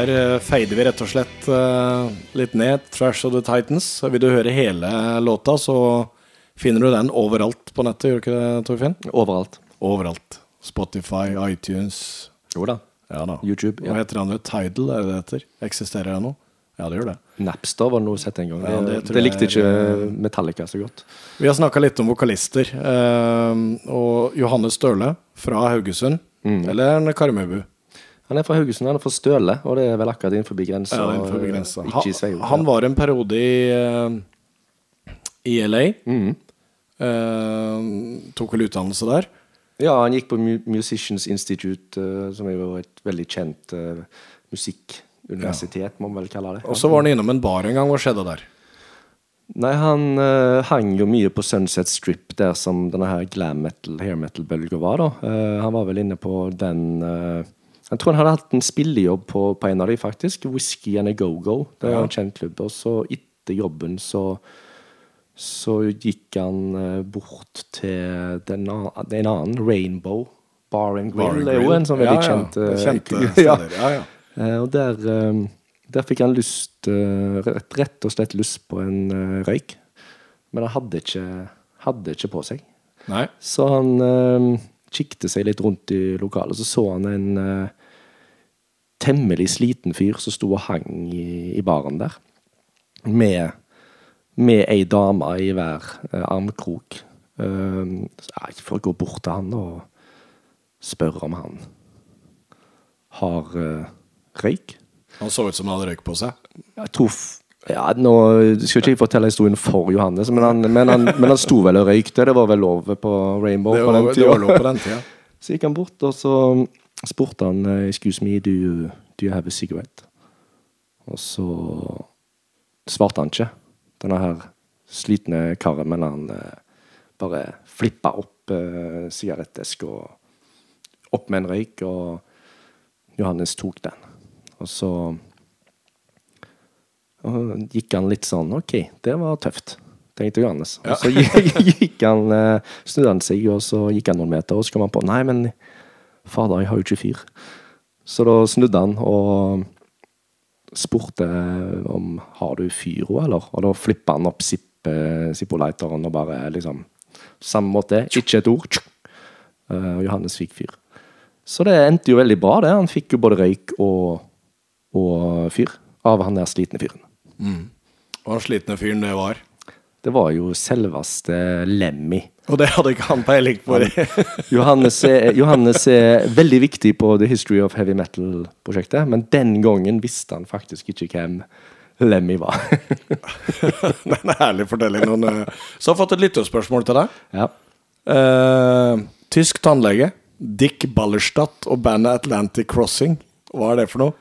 Der eh, feider vi rett og slett eh, litt ned. Trash of the Titans. Vil du høre hele låta, så finner du den overalt på nettet, gjør du ikke det, Torfinn? Overalt. Overalt. Spotify, iTunes Jo da. Ja da. YouTube, ja. Hva heter andre? Tidal, er det det heter? Eksisterer det nå? Ja, det gjør det. Napster var noe sett en gang. Ja, det, det likte jeg ikke Metallica så godt. Vi har snakka litt om vokalister. eh, og Johannes Støle fra Haugesund. Mm. Eller Karmøybu. Han er fra Haugesund, han er fra Støle, og det er vel akkurat innenfor grensa. Ja, innenfor grensa. Ikke i Han, han var en periode i, eh, i LA. Mm. Eh, tok vel utdannelse der. Ja, han gikk på Musicians Institute, eh, som er jo et veldig kjent uh, musikkuniversitet, må man vel kalle det. Og så var han innom en bar en gang. Hva skjedde der? Nei, han uh, hang jo mye på Sunset Strip, der som denne her glam metal, hair metal-bølga var, da. Eh, han var vel inne på den eh, Jeg tror han hadde hatt en spillejobb på, på en av de, faktisk. Whisky and a Go-Go. Det er Ja. en kjent klubb. Og så etter jobben så så gikk han eh, bort til den, en annen, Rainbow Bar and Grill. Det er jo en sånn veldig ja. kjent ja. Kjente ja. steder. Ja, ja. Eh, og der, eh, der fikk han lyst eh, rett, og slett lyst på en eh, røyk. Men han hadde ikke, hadde ikke på seg. Nei. Så han kikket seg litt rundt i lokalet, så så han en eh, temmelig sliten fyr som sto og hang i, i baren der. Med, med ei dame i hver eh, armkrok. Uh, jeg får gå bort til han og spørre om han har uh, røyk. Han så ut som han hadde røyk på seg. Jeg tror ja, Nå skal ikke jeg fortelle historien for Johannes, men han, men han, men han sto vel og røykte. Det var vel lov på Rainbow Det var, på den tida. Så gikk han bort, og så spurte han eh, Excuse me, do you, do you have a cigarette? Og så svarte han ikke, denne her slitne karen, men han eh, bare flippa opp eh, sigaretteska og opp med en røyk, og Johannes tok den. Og så og gikk han litt sånn OK, det var tøft, tenkte Johannes. Og så gikk, gikk han eh, snudde han seg, og så gikk han noen meter, og så kom han på Nei, men fader, jeg har jo ikke fyr. Så da snudde han og spurte om har du fyro, eller? Og da flippa han opp Zipp- Zippo-lighteren og bare liksom Samme måte, ikke et ord. Eh, Og Johannes fikk fyr. Så det endte jo veldig bra, det. Han fikk jo både røyk og, og fyr av han der slitne fyren. Og han slitne fyren det var. Det var jo selveste Lemmy. Og det hadde ikke han peiling på. Johannes er, Johannes er veldig viktig på The History of Heavy Metal-prosjektet, men den gangen visste han faktisk ikke hvem Lemmy var. Det er en herlig fortelling. Noen, eh, Så har jeg fått et lyttespørsmål til deg. ja. Uh, tysk tannlege. Dick Ballerstadt og bandet Atlantic Crossing. Hva er det for noe?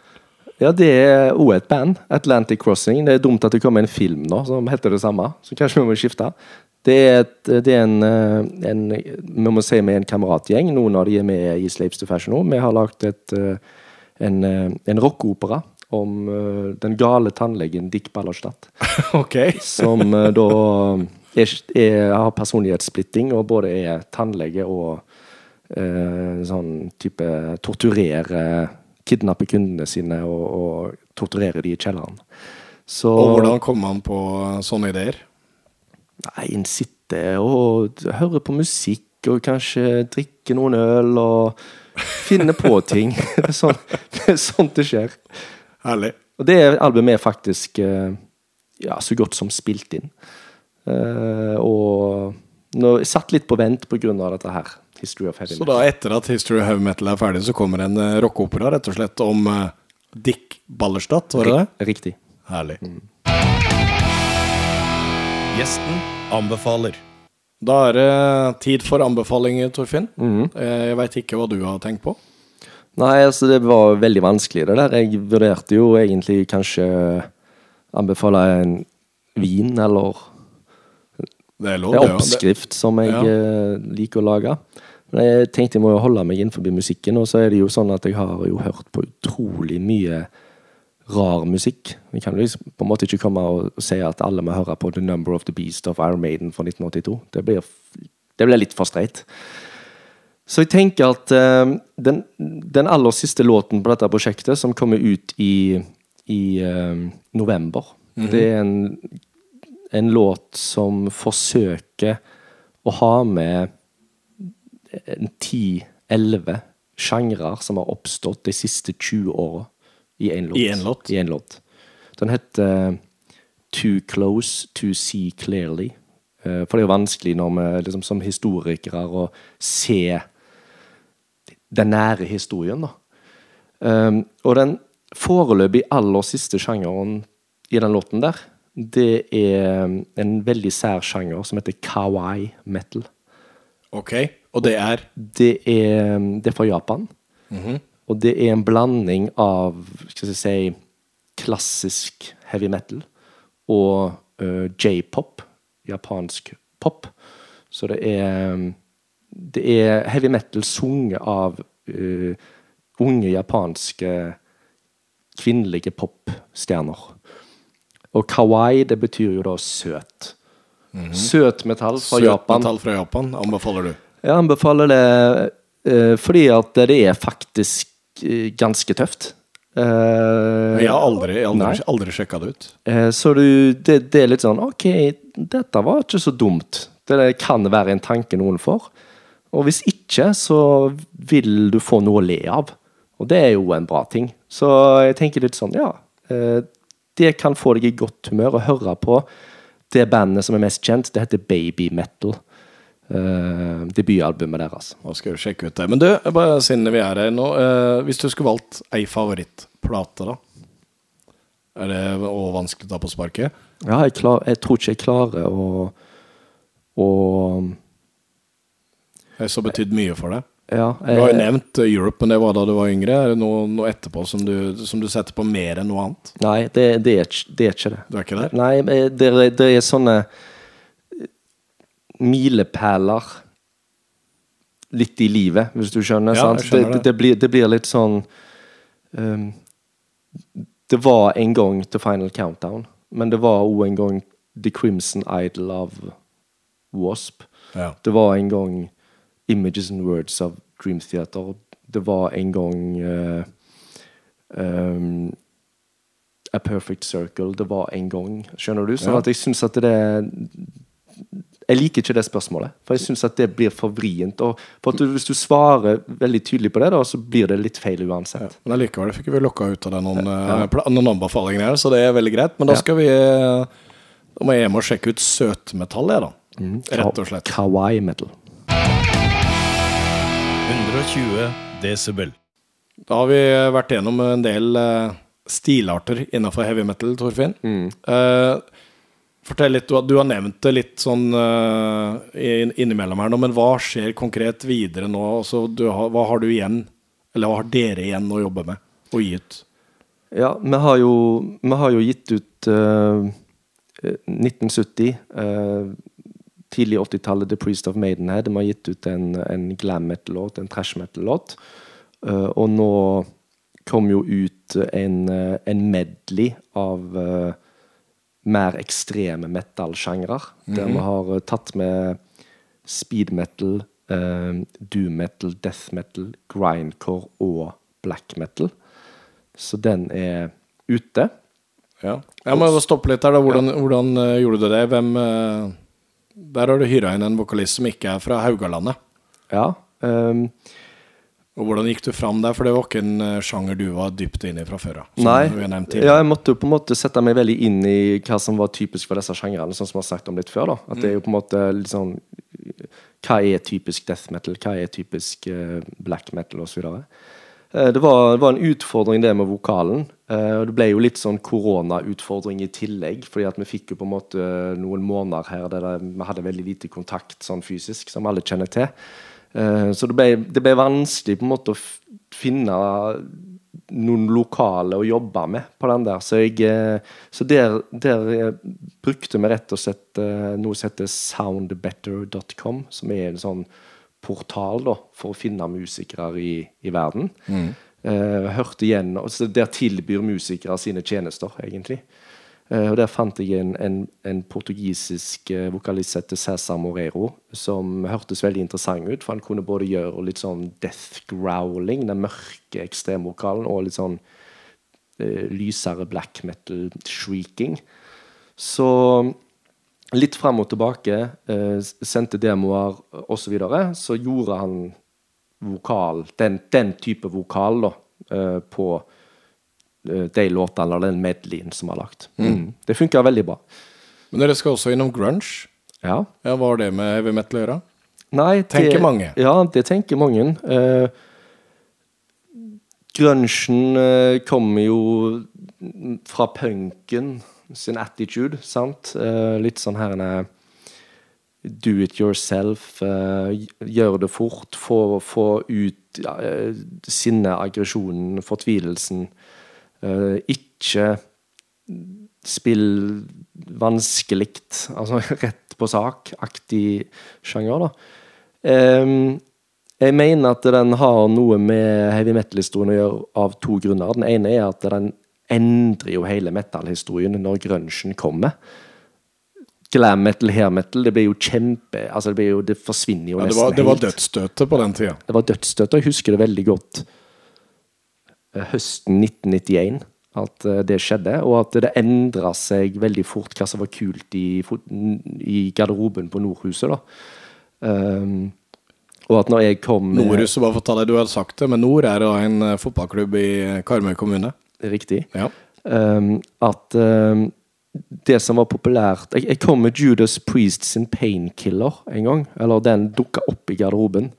ja, det er òg et band. Atlantic Crossing. Det er dumt at det kommer en film nå som heter det samme, så kanskje vi må skifte. Det er, et, det er en, eh, en Vi må si vi er en kameratgjeng. Noen av de er med i Slaves to Fashion nå. Vi har lagd eh, en, eh, en rockeopera om den gale tannlegen Dick Ballerstadt. ok. som da er, er, har personlighetssplitting og både er tannlege og eh, sånn type torturere Kidnappe kundene sine og, og torturere de i kjelleren. Så Og hvordan kom han på sånne ideer? Nei, en sitter og hører på musikk og kanskje drikker noen øl og finner på ting. Det er sånn, det er sånt det skjer. Herlig. Og det albumet er faktisk eh, ja, så godt som spilt inn. Eh, og nå, satt litt på vent pga. dette her. History of Heavy Metal. Så da etter at History of Heavy Metal er ferdig, så kommer en uh, rockeopera rett og slett om eh, Dick Ballerstadt, var det det? Riktig. Herlig. Gjesten anbefaler. Da er det tid for anbefalinger, Torfinn. Eh, Jeg veit ikke hva du har tenkt på. Nei, altså det var veldig vanskelig det der. Jeg vurderte jo egentlig kanskje anbefale en vin eller Det er lov, en. Oppskrift som jeg Ja. eh, liker å lage. Men jeg tenkte jeg må jo holde meg innenfor musikken, og så er det jo sånn at jeg har jo hørt på utrolig mye rar musikk. Vi kan liksom på en måte ikke komme og si at alle må høre på The Number of the Beast of Iron Maiden fra 1982. Det blir, det blir litt for streit. Så jeg tenker at uh, den, den aller siste låten på dette prosjektet, som kommer ut i, i uh, november, det er en, en låt som forsøker å ha med en 10-11 sjangrer som har oppstått de siste 20 åra i én låt. I en låt? I en låt. Den heter Too Close to See Clearly. Eh, For det er jo vanskelig når vi liksom, som historikere å se den nære historien, da. Um, og den foreløpig aller siste sjangeren i den låten der, det er en veldig sær sjanger som heter kawaii metal. Ok, og det er Det er, det er fra Japan. Og det er en blanding av skal jeg si, klassisk heavy metal og uh, j-pop, japansk pop. Så det er Det er heavy metal sunget av uh, unge japanske kvinnelige popstjerner. Og kawaii, det betyr jo da søt. Søt metall fra søt Japan. metall fra Japan. Anbefaler du? Jeg anbefaler det uh, fordi at det er faktisk ganske tøft. Uh, Jeg har aldri, aldri, aldri sjekka det ut. Uh, så du, det, det er litt sånn Ok, dette var ikke så dumt. Det kan være en tanke noen får. Og hvis ikke, så vil du få noe å le av. Og det er jo en bra ting. Så jeg tenker litt sånn, ja. eh, Det kan få deg i godt humør å høre på det bandet som er mest kjent. Det heter Baby Metal. Eh, debutalbumet deres. Nå skal vi sjekke ut det. Men du, bare siden vi er her nå uh, Hvis du skulle valgt ei favorittplate, da? Er det også vanskelig å ta på sparket? Ja, jeg, klar, jeg tror ikke jeg klarer å å Det har betydd mye for deg? Ja. Du har jo eh, nevnt Europe, men det var da du var yngre. Er det noe, noe etterpå som du, som du setter på mer enn noe annet? Nei, det, det, er, det er ikke det. Du er ikke der? Nei, det, det er sånne milepæler litt i livet, hvis du skjønner. Ja, skjønner det, det. det, blir, det blir litt sånn um, Det var en gang The Final Countdown, men det var òg en gang The Crimson Idol av Wasp. Ja. Det var en gang Images and Words av Dream Theater. Det var en gang uh, um, A Perfect Circle. Det var en gang. Skjønner du? Sånn Ja. at jeg syns at det Jeg liker ikke det spørsmålet, for jeg syns at det blir for vrient. Og for at du, hvis du svarer veldig tydelig på det, da, så blir det litt feil uansett. Men allikevel fikk vi lokka ut av deg noen, ja. noen anbefalinger her, så det er veldig greit. Men da Ja. skal vi eh, Da må jeg hjem og sjekke ut søtmetall, jeg, da. Rett og slett. Kawaii metal. 120 desibel. Da har vi vært gjennom en del eh, stilarter innenfor heavy metal, Torfinn. Eh, fortell litt, du har, du har nevnt det litt sånn uh, innimellom her nå, men hva skjer konkret videre nå? Altså, har, hva har du igjen, eller hva har dere igjen å jobbe med og gi ut? Ja, vi har jo, vi har jo gitt ut uh, 1970, uh, tidlig 80-tallet, The Priest of Maidenhead. Vi har gitt ut en, en glam metal-låt, en trash metal-låt. Uh, og nå kom jo ut en, eh, en medley av mer ekstreme metal-sjangrer. Der vi har eh, tatt med speed metal, eh, doom metal, death metal, grindcore og black metal. Så den er ute. Ja. Jeg må stoppe litt her. da. Hvordan, hvordan uh, gjorde du det? Hvem uh, Der har du hyra inn en vokalist som ikke er fra Haugalandet. Ja. ehm, Og Hvordan gikk du fram der? For det var ikke en eh, sjanger du var dypt inne i fra før av. nei. Ja, jeg måtte jo på en måte sette meg veldig inn i hva som var typisk for disse sjangrene, sånn som jeg har sagt om litt før. da. At det er jo på en måte sånn Hva er typisk death metal? Hva er typisk uh, black metal, osv. Uh, det, var, det var en utfordring, det med vokalen. Eh, og det ble jo litt sånn koronautfordring i tillegg, fordi at vi fikk jo på en måte noen måneder her der vi hadde veldig lite kontakt sånn fysisk, som alle kjenner til. Eh, så det ble, det ble vanskelig på en måte å finne noen lokale å jobbe med på den der. Så, jeg, eh, så der, der eh, brukte vi rett og slett noe som heter soundbetter.com, som er en sånn portal da, for å finne musikere i, i verden. Mm. hørte igjen, og Der tilbyr musikere sine tjenester, egentlig. Eh, og Der fant jeg en, en, en portugisisk eh, vokalist som heter Cæsar Moreiro, som hørtes veldig interessant ut. For han kunne både gjøre litt sånn death growling, den mørke ekstremvokalen, og litt sånn eh, lysere black metal shrieking. Så litt fram og tilbake, eh, sendte demoer osv., så, videre, så gjorde han vokal, den, den type vokal, da, eh, på de låtene, eller den medleyen som er lagt. Mm. Det funker veldig bra. Men dere skal også innom grunge. Ja. Ja, Hva har det med heavy metal å gjøre? Nei, Tenker det, mange. Ja, det tenker mange. Uh, grunchen uh, kommer jo fra punken sin attitude, sant? Uh, litt sånn her eh, do it yourself, uh, gjør det fort, få, få ut ja, eh, sinnet, aggresjonen, fortvilelsen. Eh, ikke spill vanskelig, altså rett på sak-aktig sjanger, da. Jeg mener at den har noe med heavy metal-historien å gjøre av to grunner. Den ene er at den endrer jo hele metal-historien når grunchen kommer. Glam metal, hair metal, det blir jo kjempe Altså, det, blir jo, det forsvinner jo Ja, det, nesten var, det var helt. dødsstøtet på den tida. Det var dødsstøtet, jeg husker det veldig godt høsten 1991 at eh, det skjedde, og at det endra seg veldig fort hva som var kult i, i garderoben på Nordhuset. da. Um, og at når jeg kom Nordhuset, bare for å ta det, du hadde sagt det, men Nord er da en eh, fotballklubb i Karmøy kommune. Riktig. Ja. Um, at um, det som var populært jeg, jeg kom med Judas Priest sin Painkiller en gang. Eller den dukka opp i garderoben.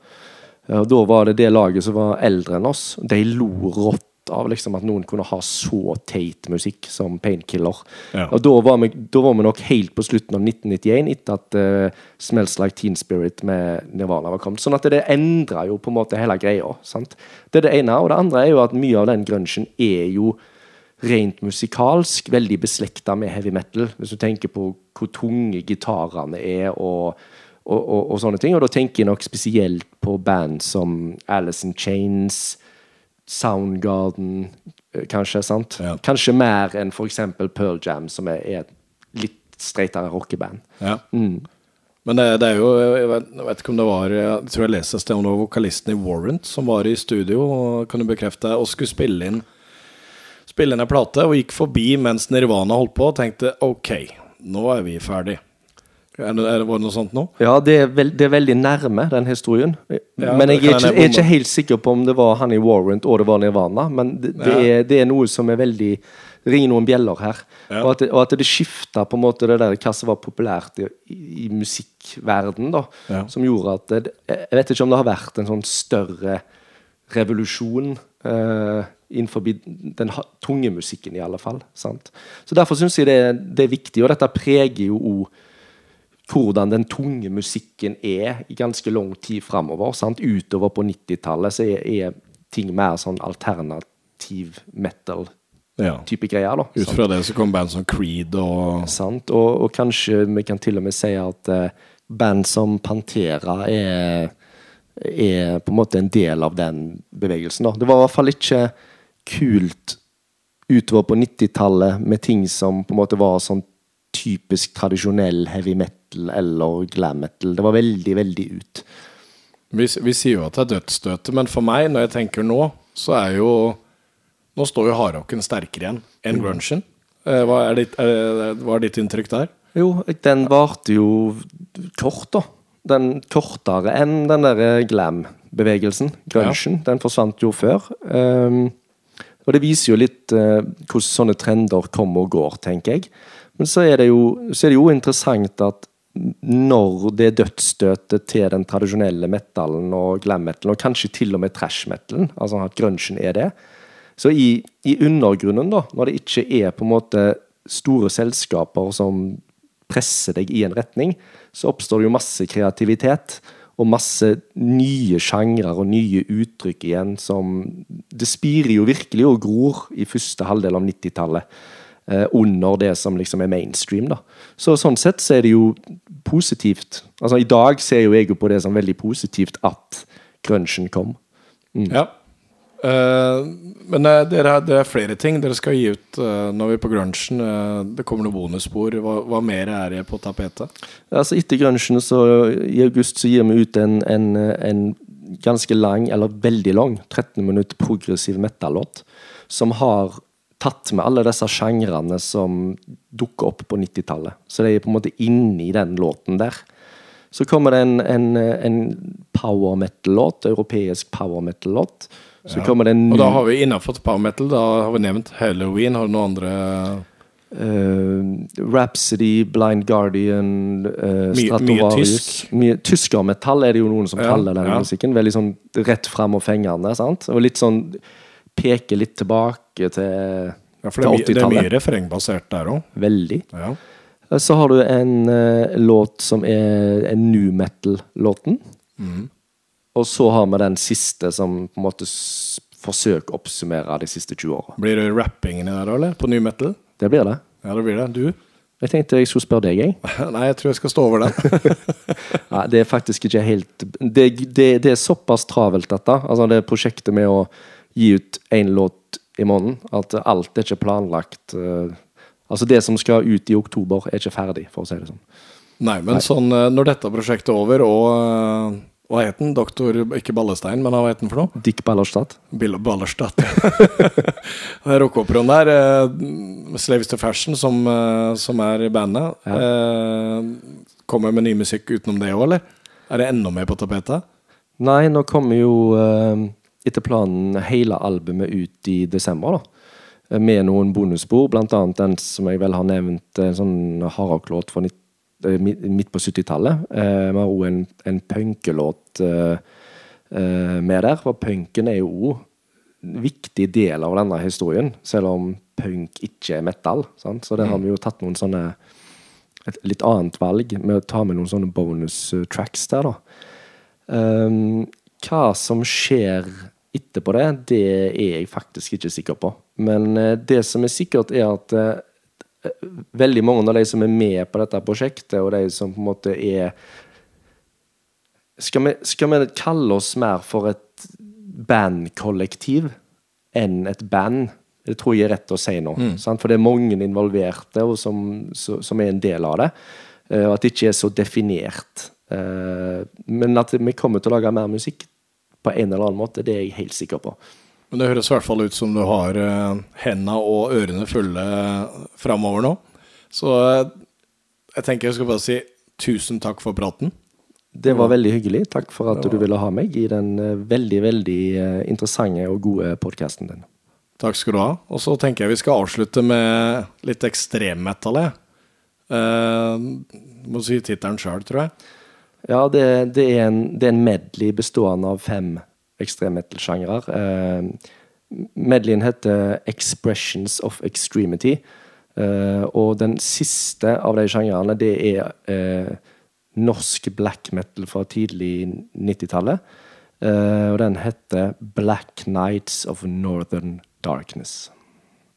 Og da var det det laget som var eldre enn oss. De lo rått av liksom at noen kunne ha så teit musikk som Painkiller. Ja. Og da var, vi, da var vi nok helt på slutten av 1991, etter at uh, Smells Like Teen Spirit med Nirvana var kommet. Sånn at det endra jo på en måte hele greia. Sant? Det er det ene. Og det andre er jo at mye av den grunchen er jo rent musikalsk veldig beslekta med heavy metal. Hvis du tenker på hvor tunge gitarene er og, og, og, og sånne ting. Og da tenker jeg nok spesielt på band som Alice in Chains, Soundgarden, eh, kanskje. sant? Ja. Kanskje mer enn f.eks. Pearl Jam, som er, et litt streitere rockeband. Ja. Men det, det er jo jeg vet, jeg vet ikke om det var Jeg tror jeg leste et sted om det var vokalisten i Warrant som var i studio og kan du bekrefte og skulle spille inn Spille inn en plate og gikk forbi mens Nirvana holdt på og tenkte OK, nå er vi ferdig. Er det, er det, noe sånt nå? Ja, det er, veld, det er veldig nærme, den historien. Ja, men jeg er, ikke, jeg er ikke helt sikker på om det var han i Warrant og det var Nirvana. Men det, det, Ja. er, det er noe som er veldig Det ringer noen bjeller her. Ja. Og, at det, og at det skifta på en måte det der hva som var populært i, i musikkverden da. Som gjorde at Jeg vet ikke om det har vært en sånn større revolusjon uh, innenfor den tunge musikken, i alle fall. Sant? Så Derfor syns jeg det, det er viktig, og dette preger jo òg hvordan den tunge musikken er i ganske lang tid framover. Utover på 90-tallet så er, er ting mer sånn alternativ metal-type Ja. greier. da. Ut sant? fra det så kom band som Creed og Sant? Og, og kanskje vi kan til og med si at uh, band som Pantera er, er på en måte en del av den bevegelsen. Da. Det var i hvert fall ikke kult utover på 90-tallet med ting som på en måte var sånn typisk tradisjonell heavy metal eller glam metal. Det var veldig, veldig ut. vi, vi sier jo at det er dødsstøtet, men for meg, når jeg tenker nå, så er jo Nå står jo hardrocken sterkere igjen enn grungen. Eh, Hva er, ditt, er, hva er ditt inntrykk der? Jo, den varte jo kort, da. Den kortere enn den der glam-bevegelsen. Grunchen. Den forsvant jo før. Um, og det viser jo litt eh, hvordan sånne trender kommer og går, tenker jeg. Men så er det jo, er det jo interessant at når det dødsstøtet til den tradisjonelle metallen og glam metalen, og kanskje til og med trash metalen, altså at grunchen er det, så i, i undergrunnen, da, når det ikke er på en måte store selskaper som presser deg i en retning, så oppstår det jo masse kreativitet og masse nye sjangre og nye uttrykk igjen som Det spirer jo virkelig og gror i første halvdel av 90-tallet. Eh, under det som liksom er mainstream. da. Så Sånn sett så er det jo positivt. Altså I dag ser jo jeg jo på det som veldig positivt at grunchen kom. Ja. Uh, men det er, det er flere ting dere skal gi ut uh, når vi er på grunchen. Uh, det kommer noen bonusspor. Hva, hva mer er det på tapetet? Altså Etter grunchen så i august så gir vi ut en, en, en ganske lang, eller veldig lang, 13 minutter progressiv metal-låt. Som har tatt med alle disse sjangrene som dukker opp på 90-tallet. Så de er på en måte inni den låten der. Så kommer det en, en, en power metal-låt, europeisk power metal-låt. Så kommer det en ny Og da har vi innafor power metal, da har vi nevnt Halloween. Har du noen andre Uh, Rhapsody, Blind Guardian, uh, Mye- mye tysk. Mye Tyskermetall er det jo noen som Ja, kaller den ja. musikken. Veldig sånn rett fram og fengende. sant? Og litt sånn Peker litt tilbake til, Ja, det er, det er mye 80-tallet. refrengbasert der òg. Veldig. Ja. Eh, Så har du en uh, låt som er en new metal-låten. Mm. Og så har vi den siste som på en måte forsøker å oppsummere de siste 20 åra. Blir det rapping inni der eller? På new metal? Det blir det. Ja, det blir det. Du? Jeg tenkte jeg skulle spørre deg, jeg. Nei, jeg tror jeg skal stå over den. Nei, det er faktisk ikke helt Det, det, det er såpass travelt, dette. Altså det prosjektet med å gi ut én låt i måneden. At alt er ikke planlagt. eh, Altså det som skal ut i oktober, er ikke ferdig, for å si det sånn. Nei, men sånn eh, når dette prosjektet er over, og eh, Hva het den? Doktor Ikke Ballestein, men hva het den for noe? Dick Ballerstad. Bill Ballerstad. er rockeoperaen der. eh, Slaves to Fashion, som, som er i bandet. eh, Kommer med ny musikk utenom det òg, eller? Er det enda mer på tapetet? Nei, nå kommer jo etter planen hele albumet ut i desember, da. Med noen bonusspor, annet den som jeg vel har nevnt, en sånn hardrocklåt fra eh, midt på 70-tallet. Eh, Vi har òg en, en punkelåt eh, med der, for punken er jo òg viktig del av denne historien, selv om punk ikke er metal. Sant? Så der har vi jo tatt noen sånne et litt annet valg med å ta med noen sånne bonus tracks der, da. Um, hva som skjer etterpå det, det er jeg faktisk ikke sikker på. Men eh, det som er sikkert, er at eh, veldig mange av de som er med på dette prosjektet, og de som på en måte er Skal vi, skal vi kalle oss mer for et bandkollektiv enn et band? Det tror jeg er rett å si nå. Sant? For det er mange involverte som, som er en del av det. eh, Og at det ikke er så definert. Men at vi kommer til å lage mer musikk på en eller annen måte, det er jeg helt sikker på. Men det høres i hvert fall ut som du har uh, henda og ørene fulle framover nå. Så eh, jeg tenker jeg skal bare si tusen takk for praten. Det var veldig hyggelig. Takk for at du ville ha meg i den eh, veldig, veldig eh, interessante og gode podkasten din. Takk skal du ha. Og så tenker jeg vi skal avslutte med litt ekstremmetal. jeg. Eh, må si tittelen sjøl, tror jeg. Ja, det, det, er en, det er en medley bestående av fem ekstremmetal-sjangere. Eh, medleyen heter 'Expressions of Extremity'. Eh, og den siste av de sjangrene, det er eh, norsk black metal fra tidlig 90-tallet. Eh, og den heter 'Black Nights of Northern Darkness'.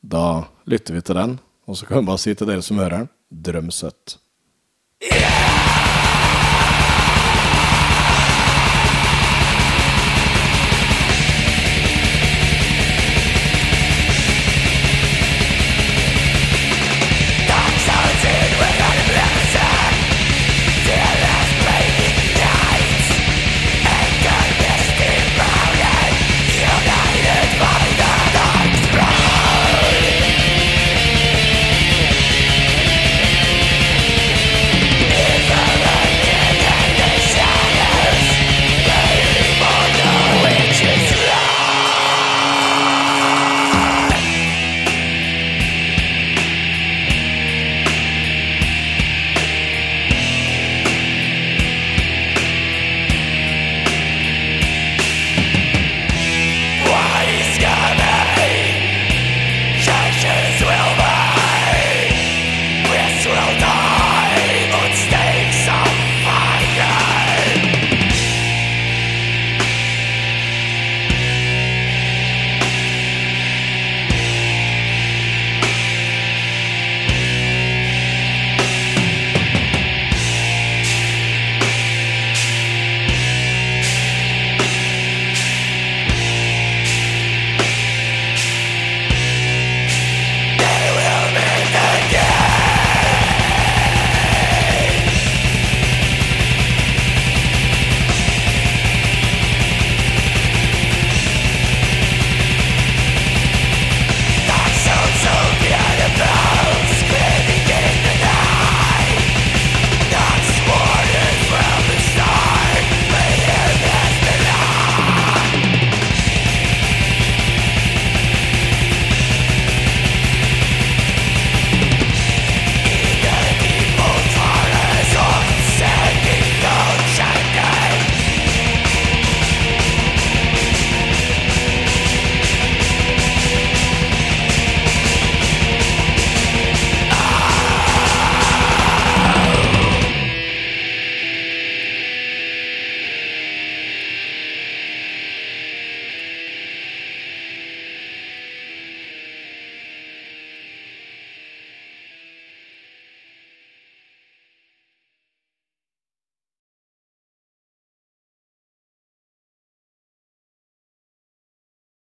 Da lytter vi til den, og så kan vi bare si til dere som hører den, drøm søtt.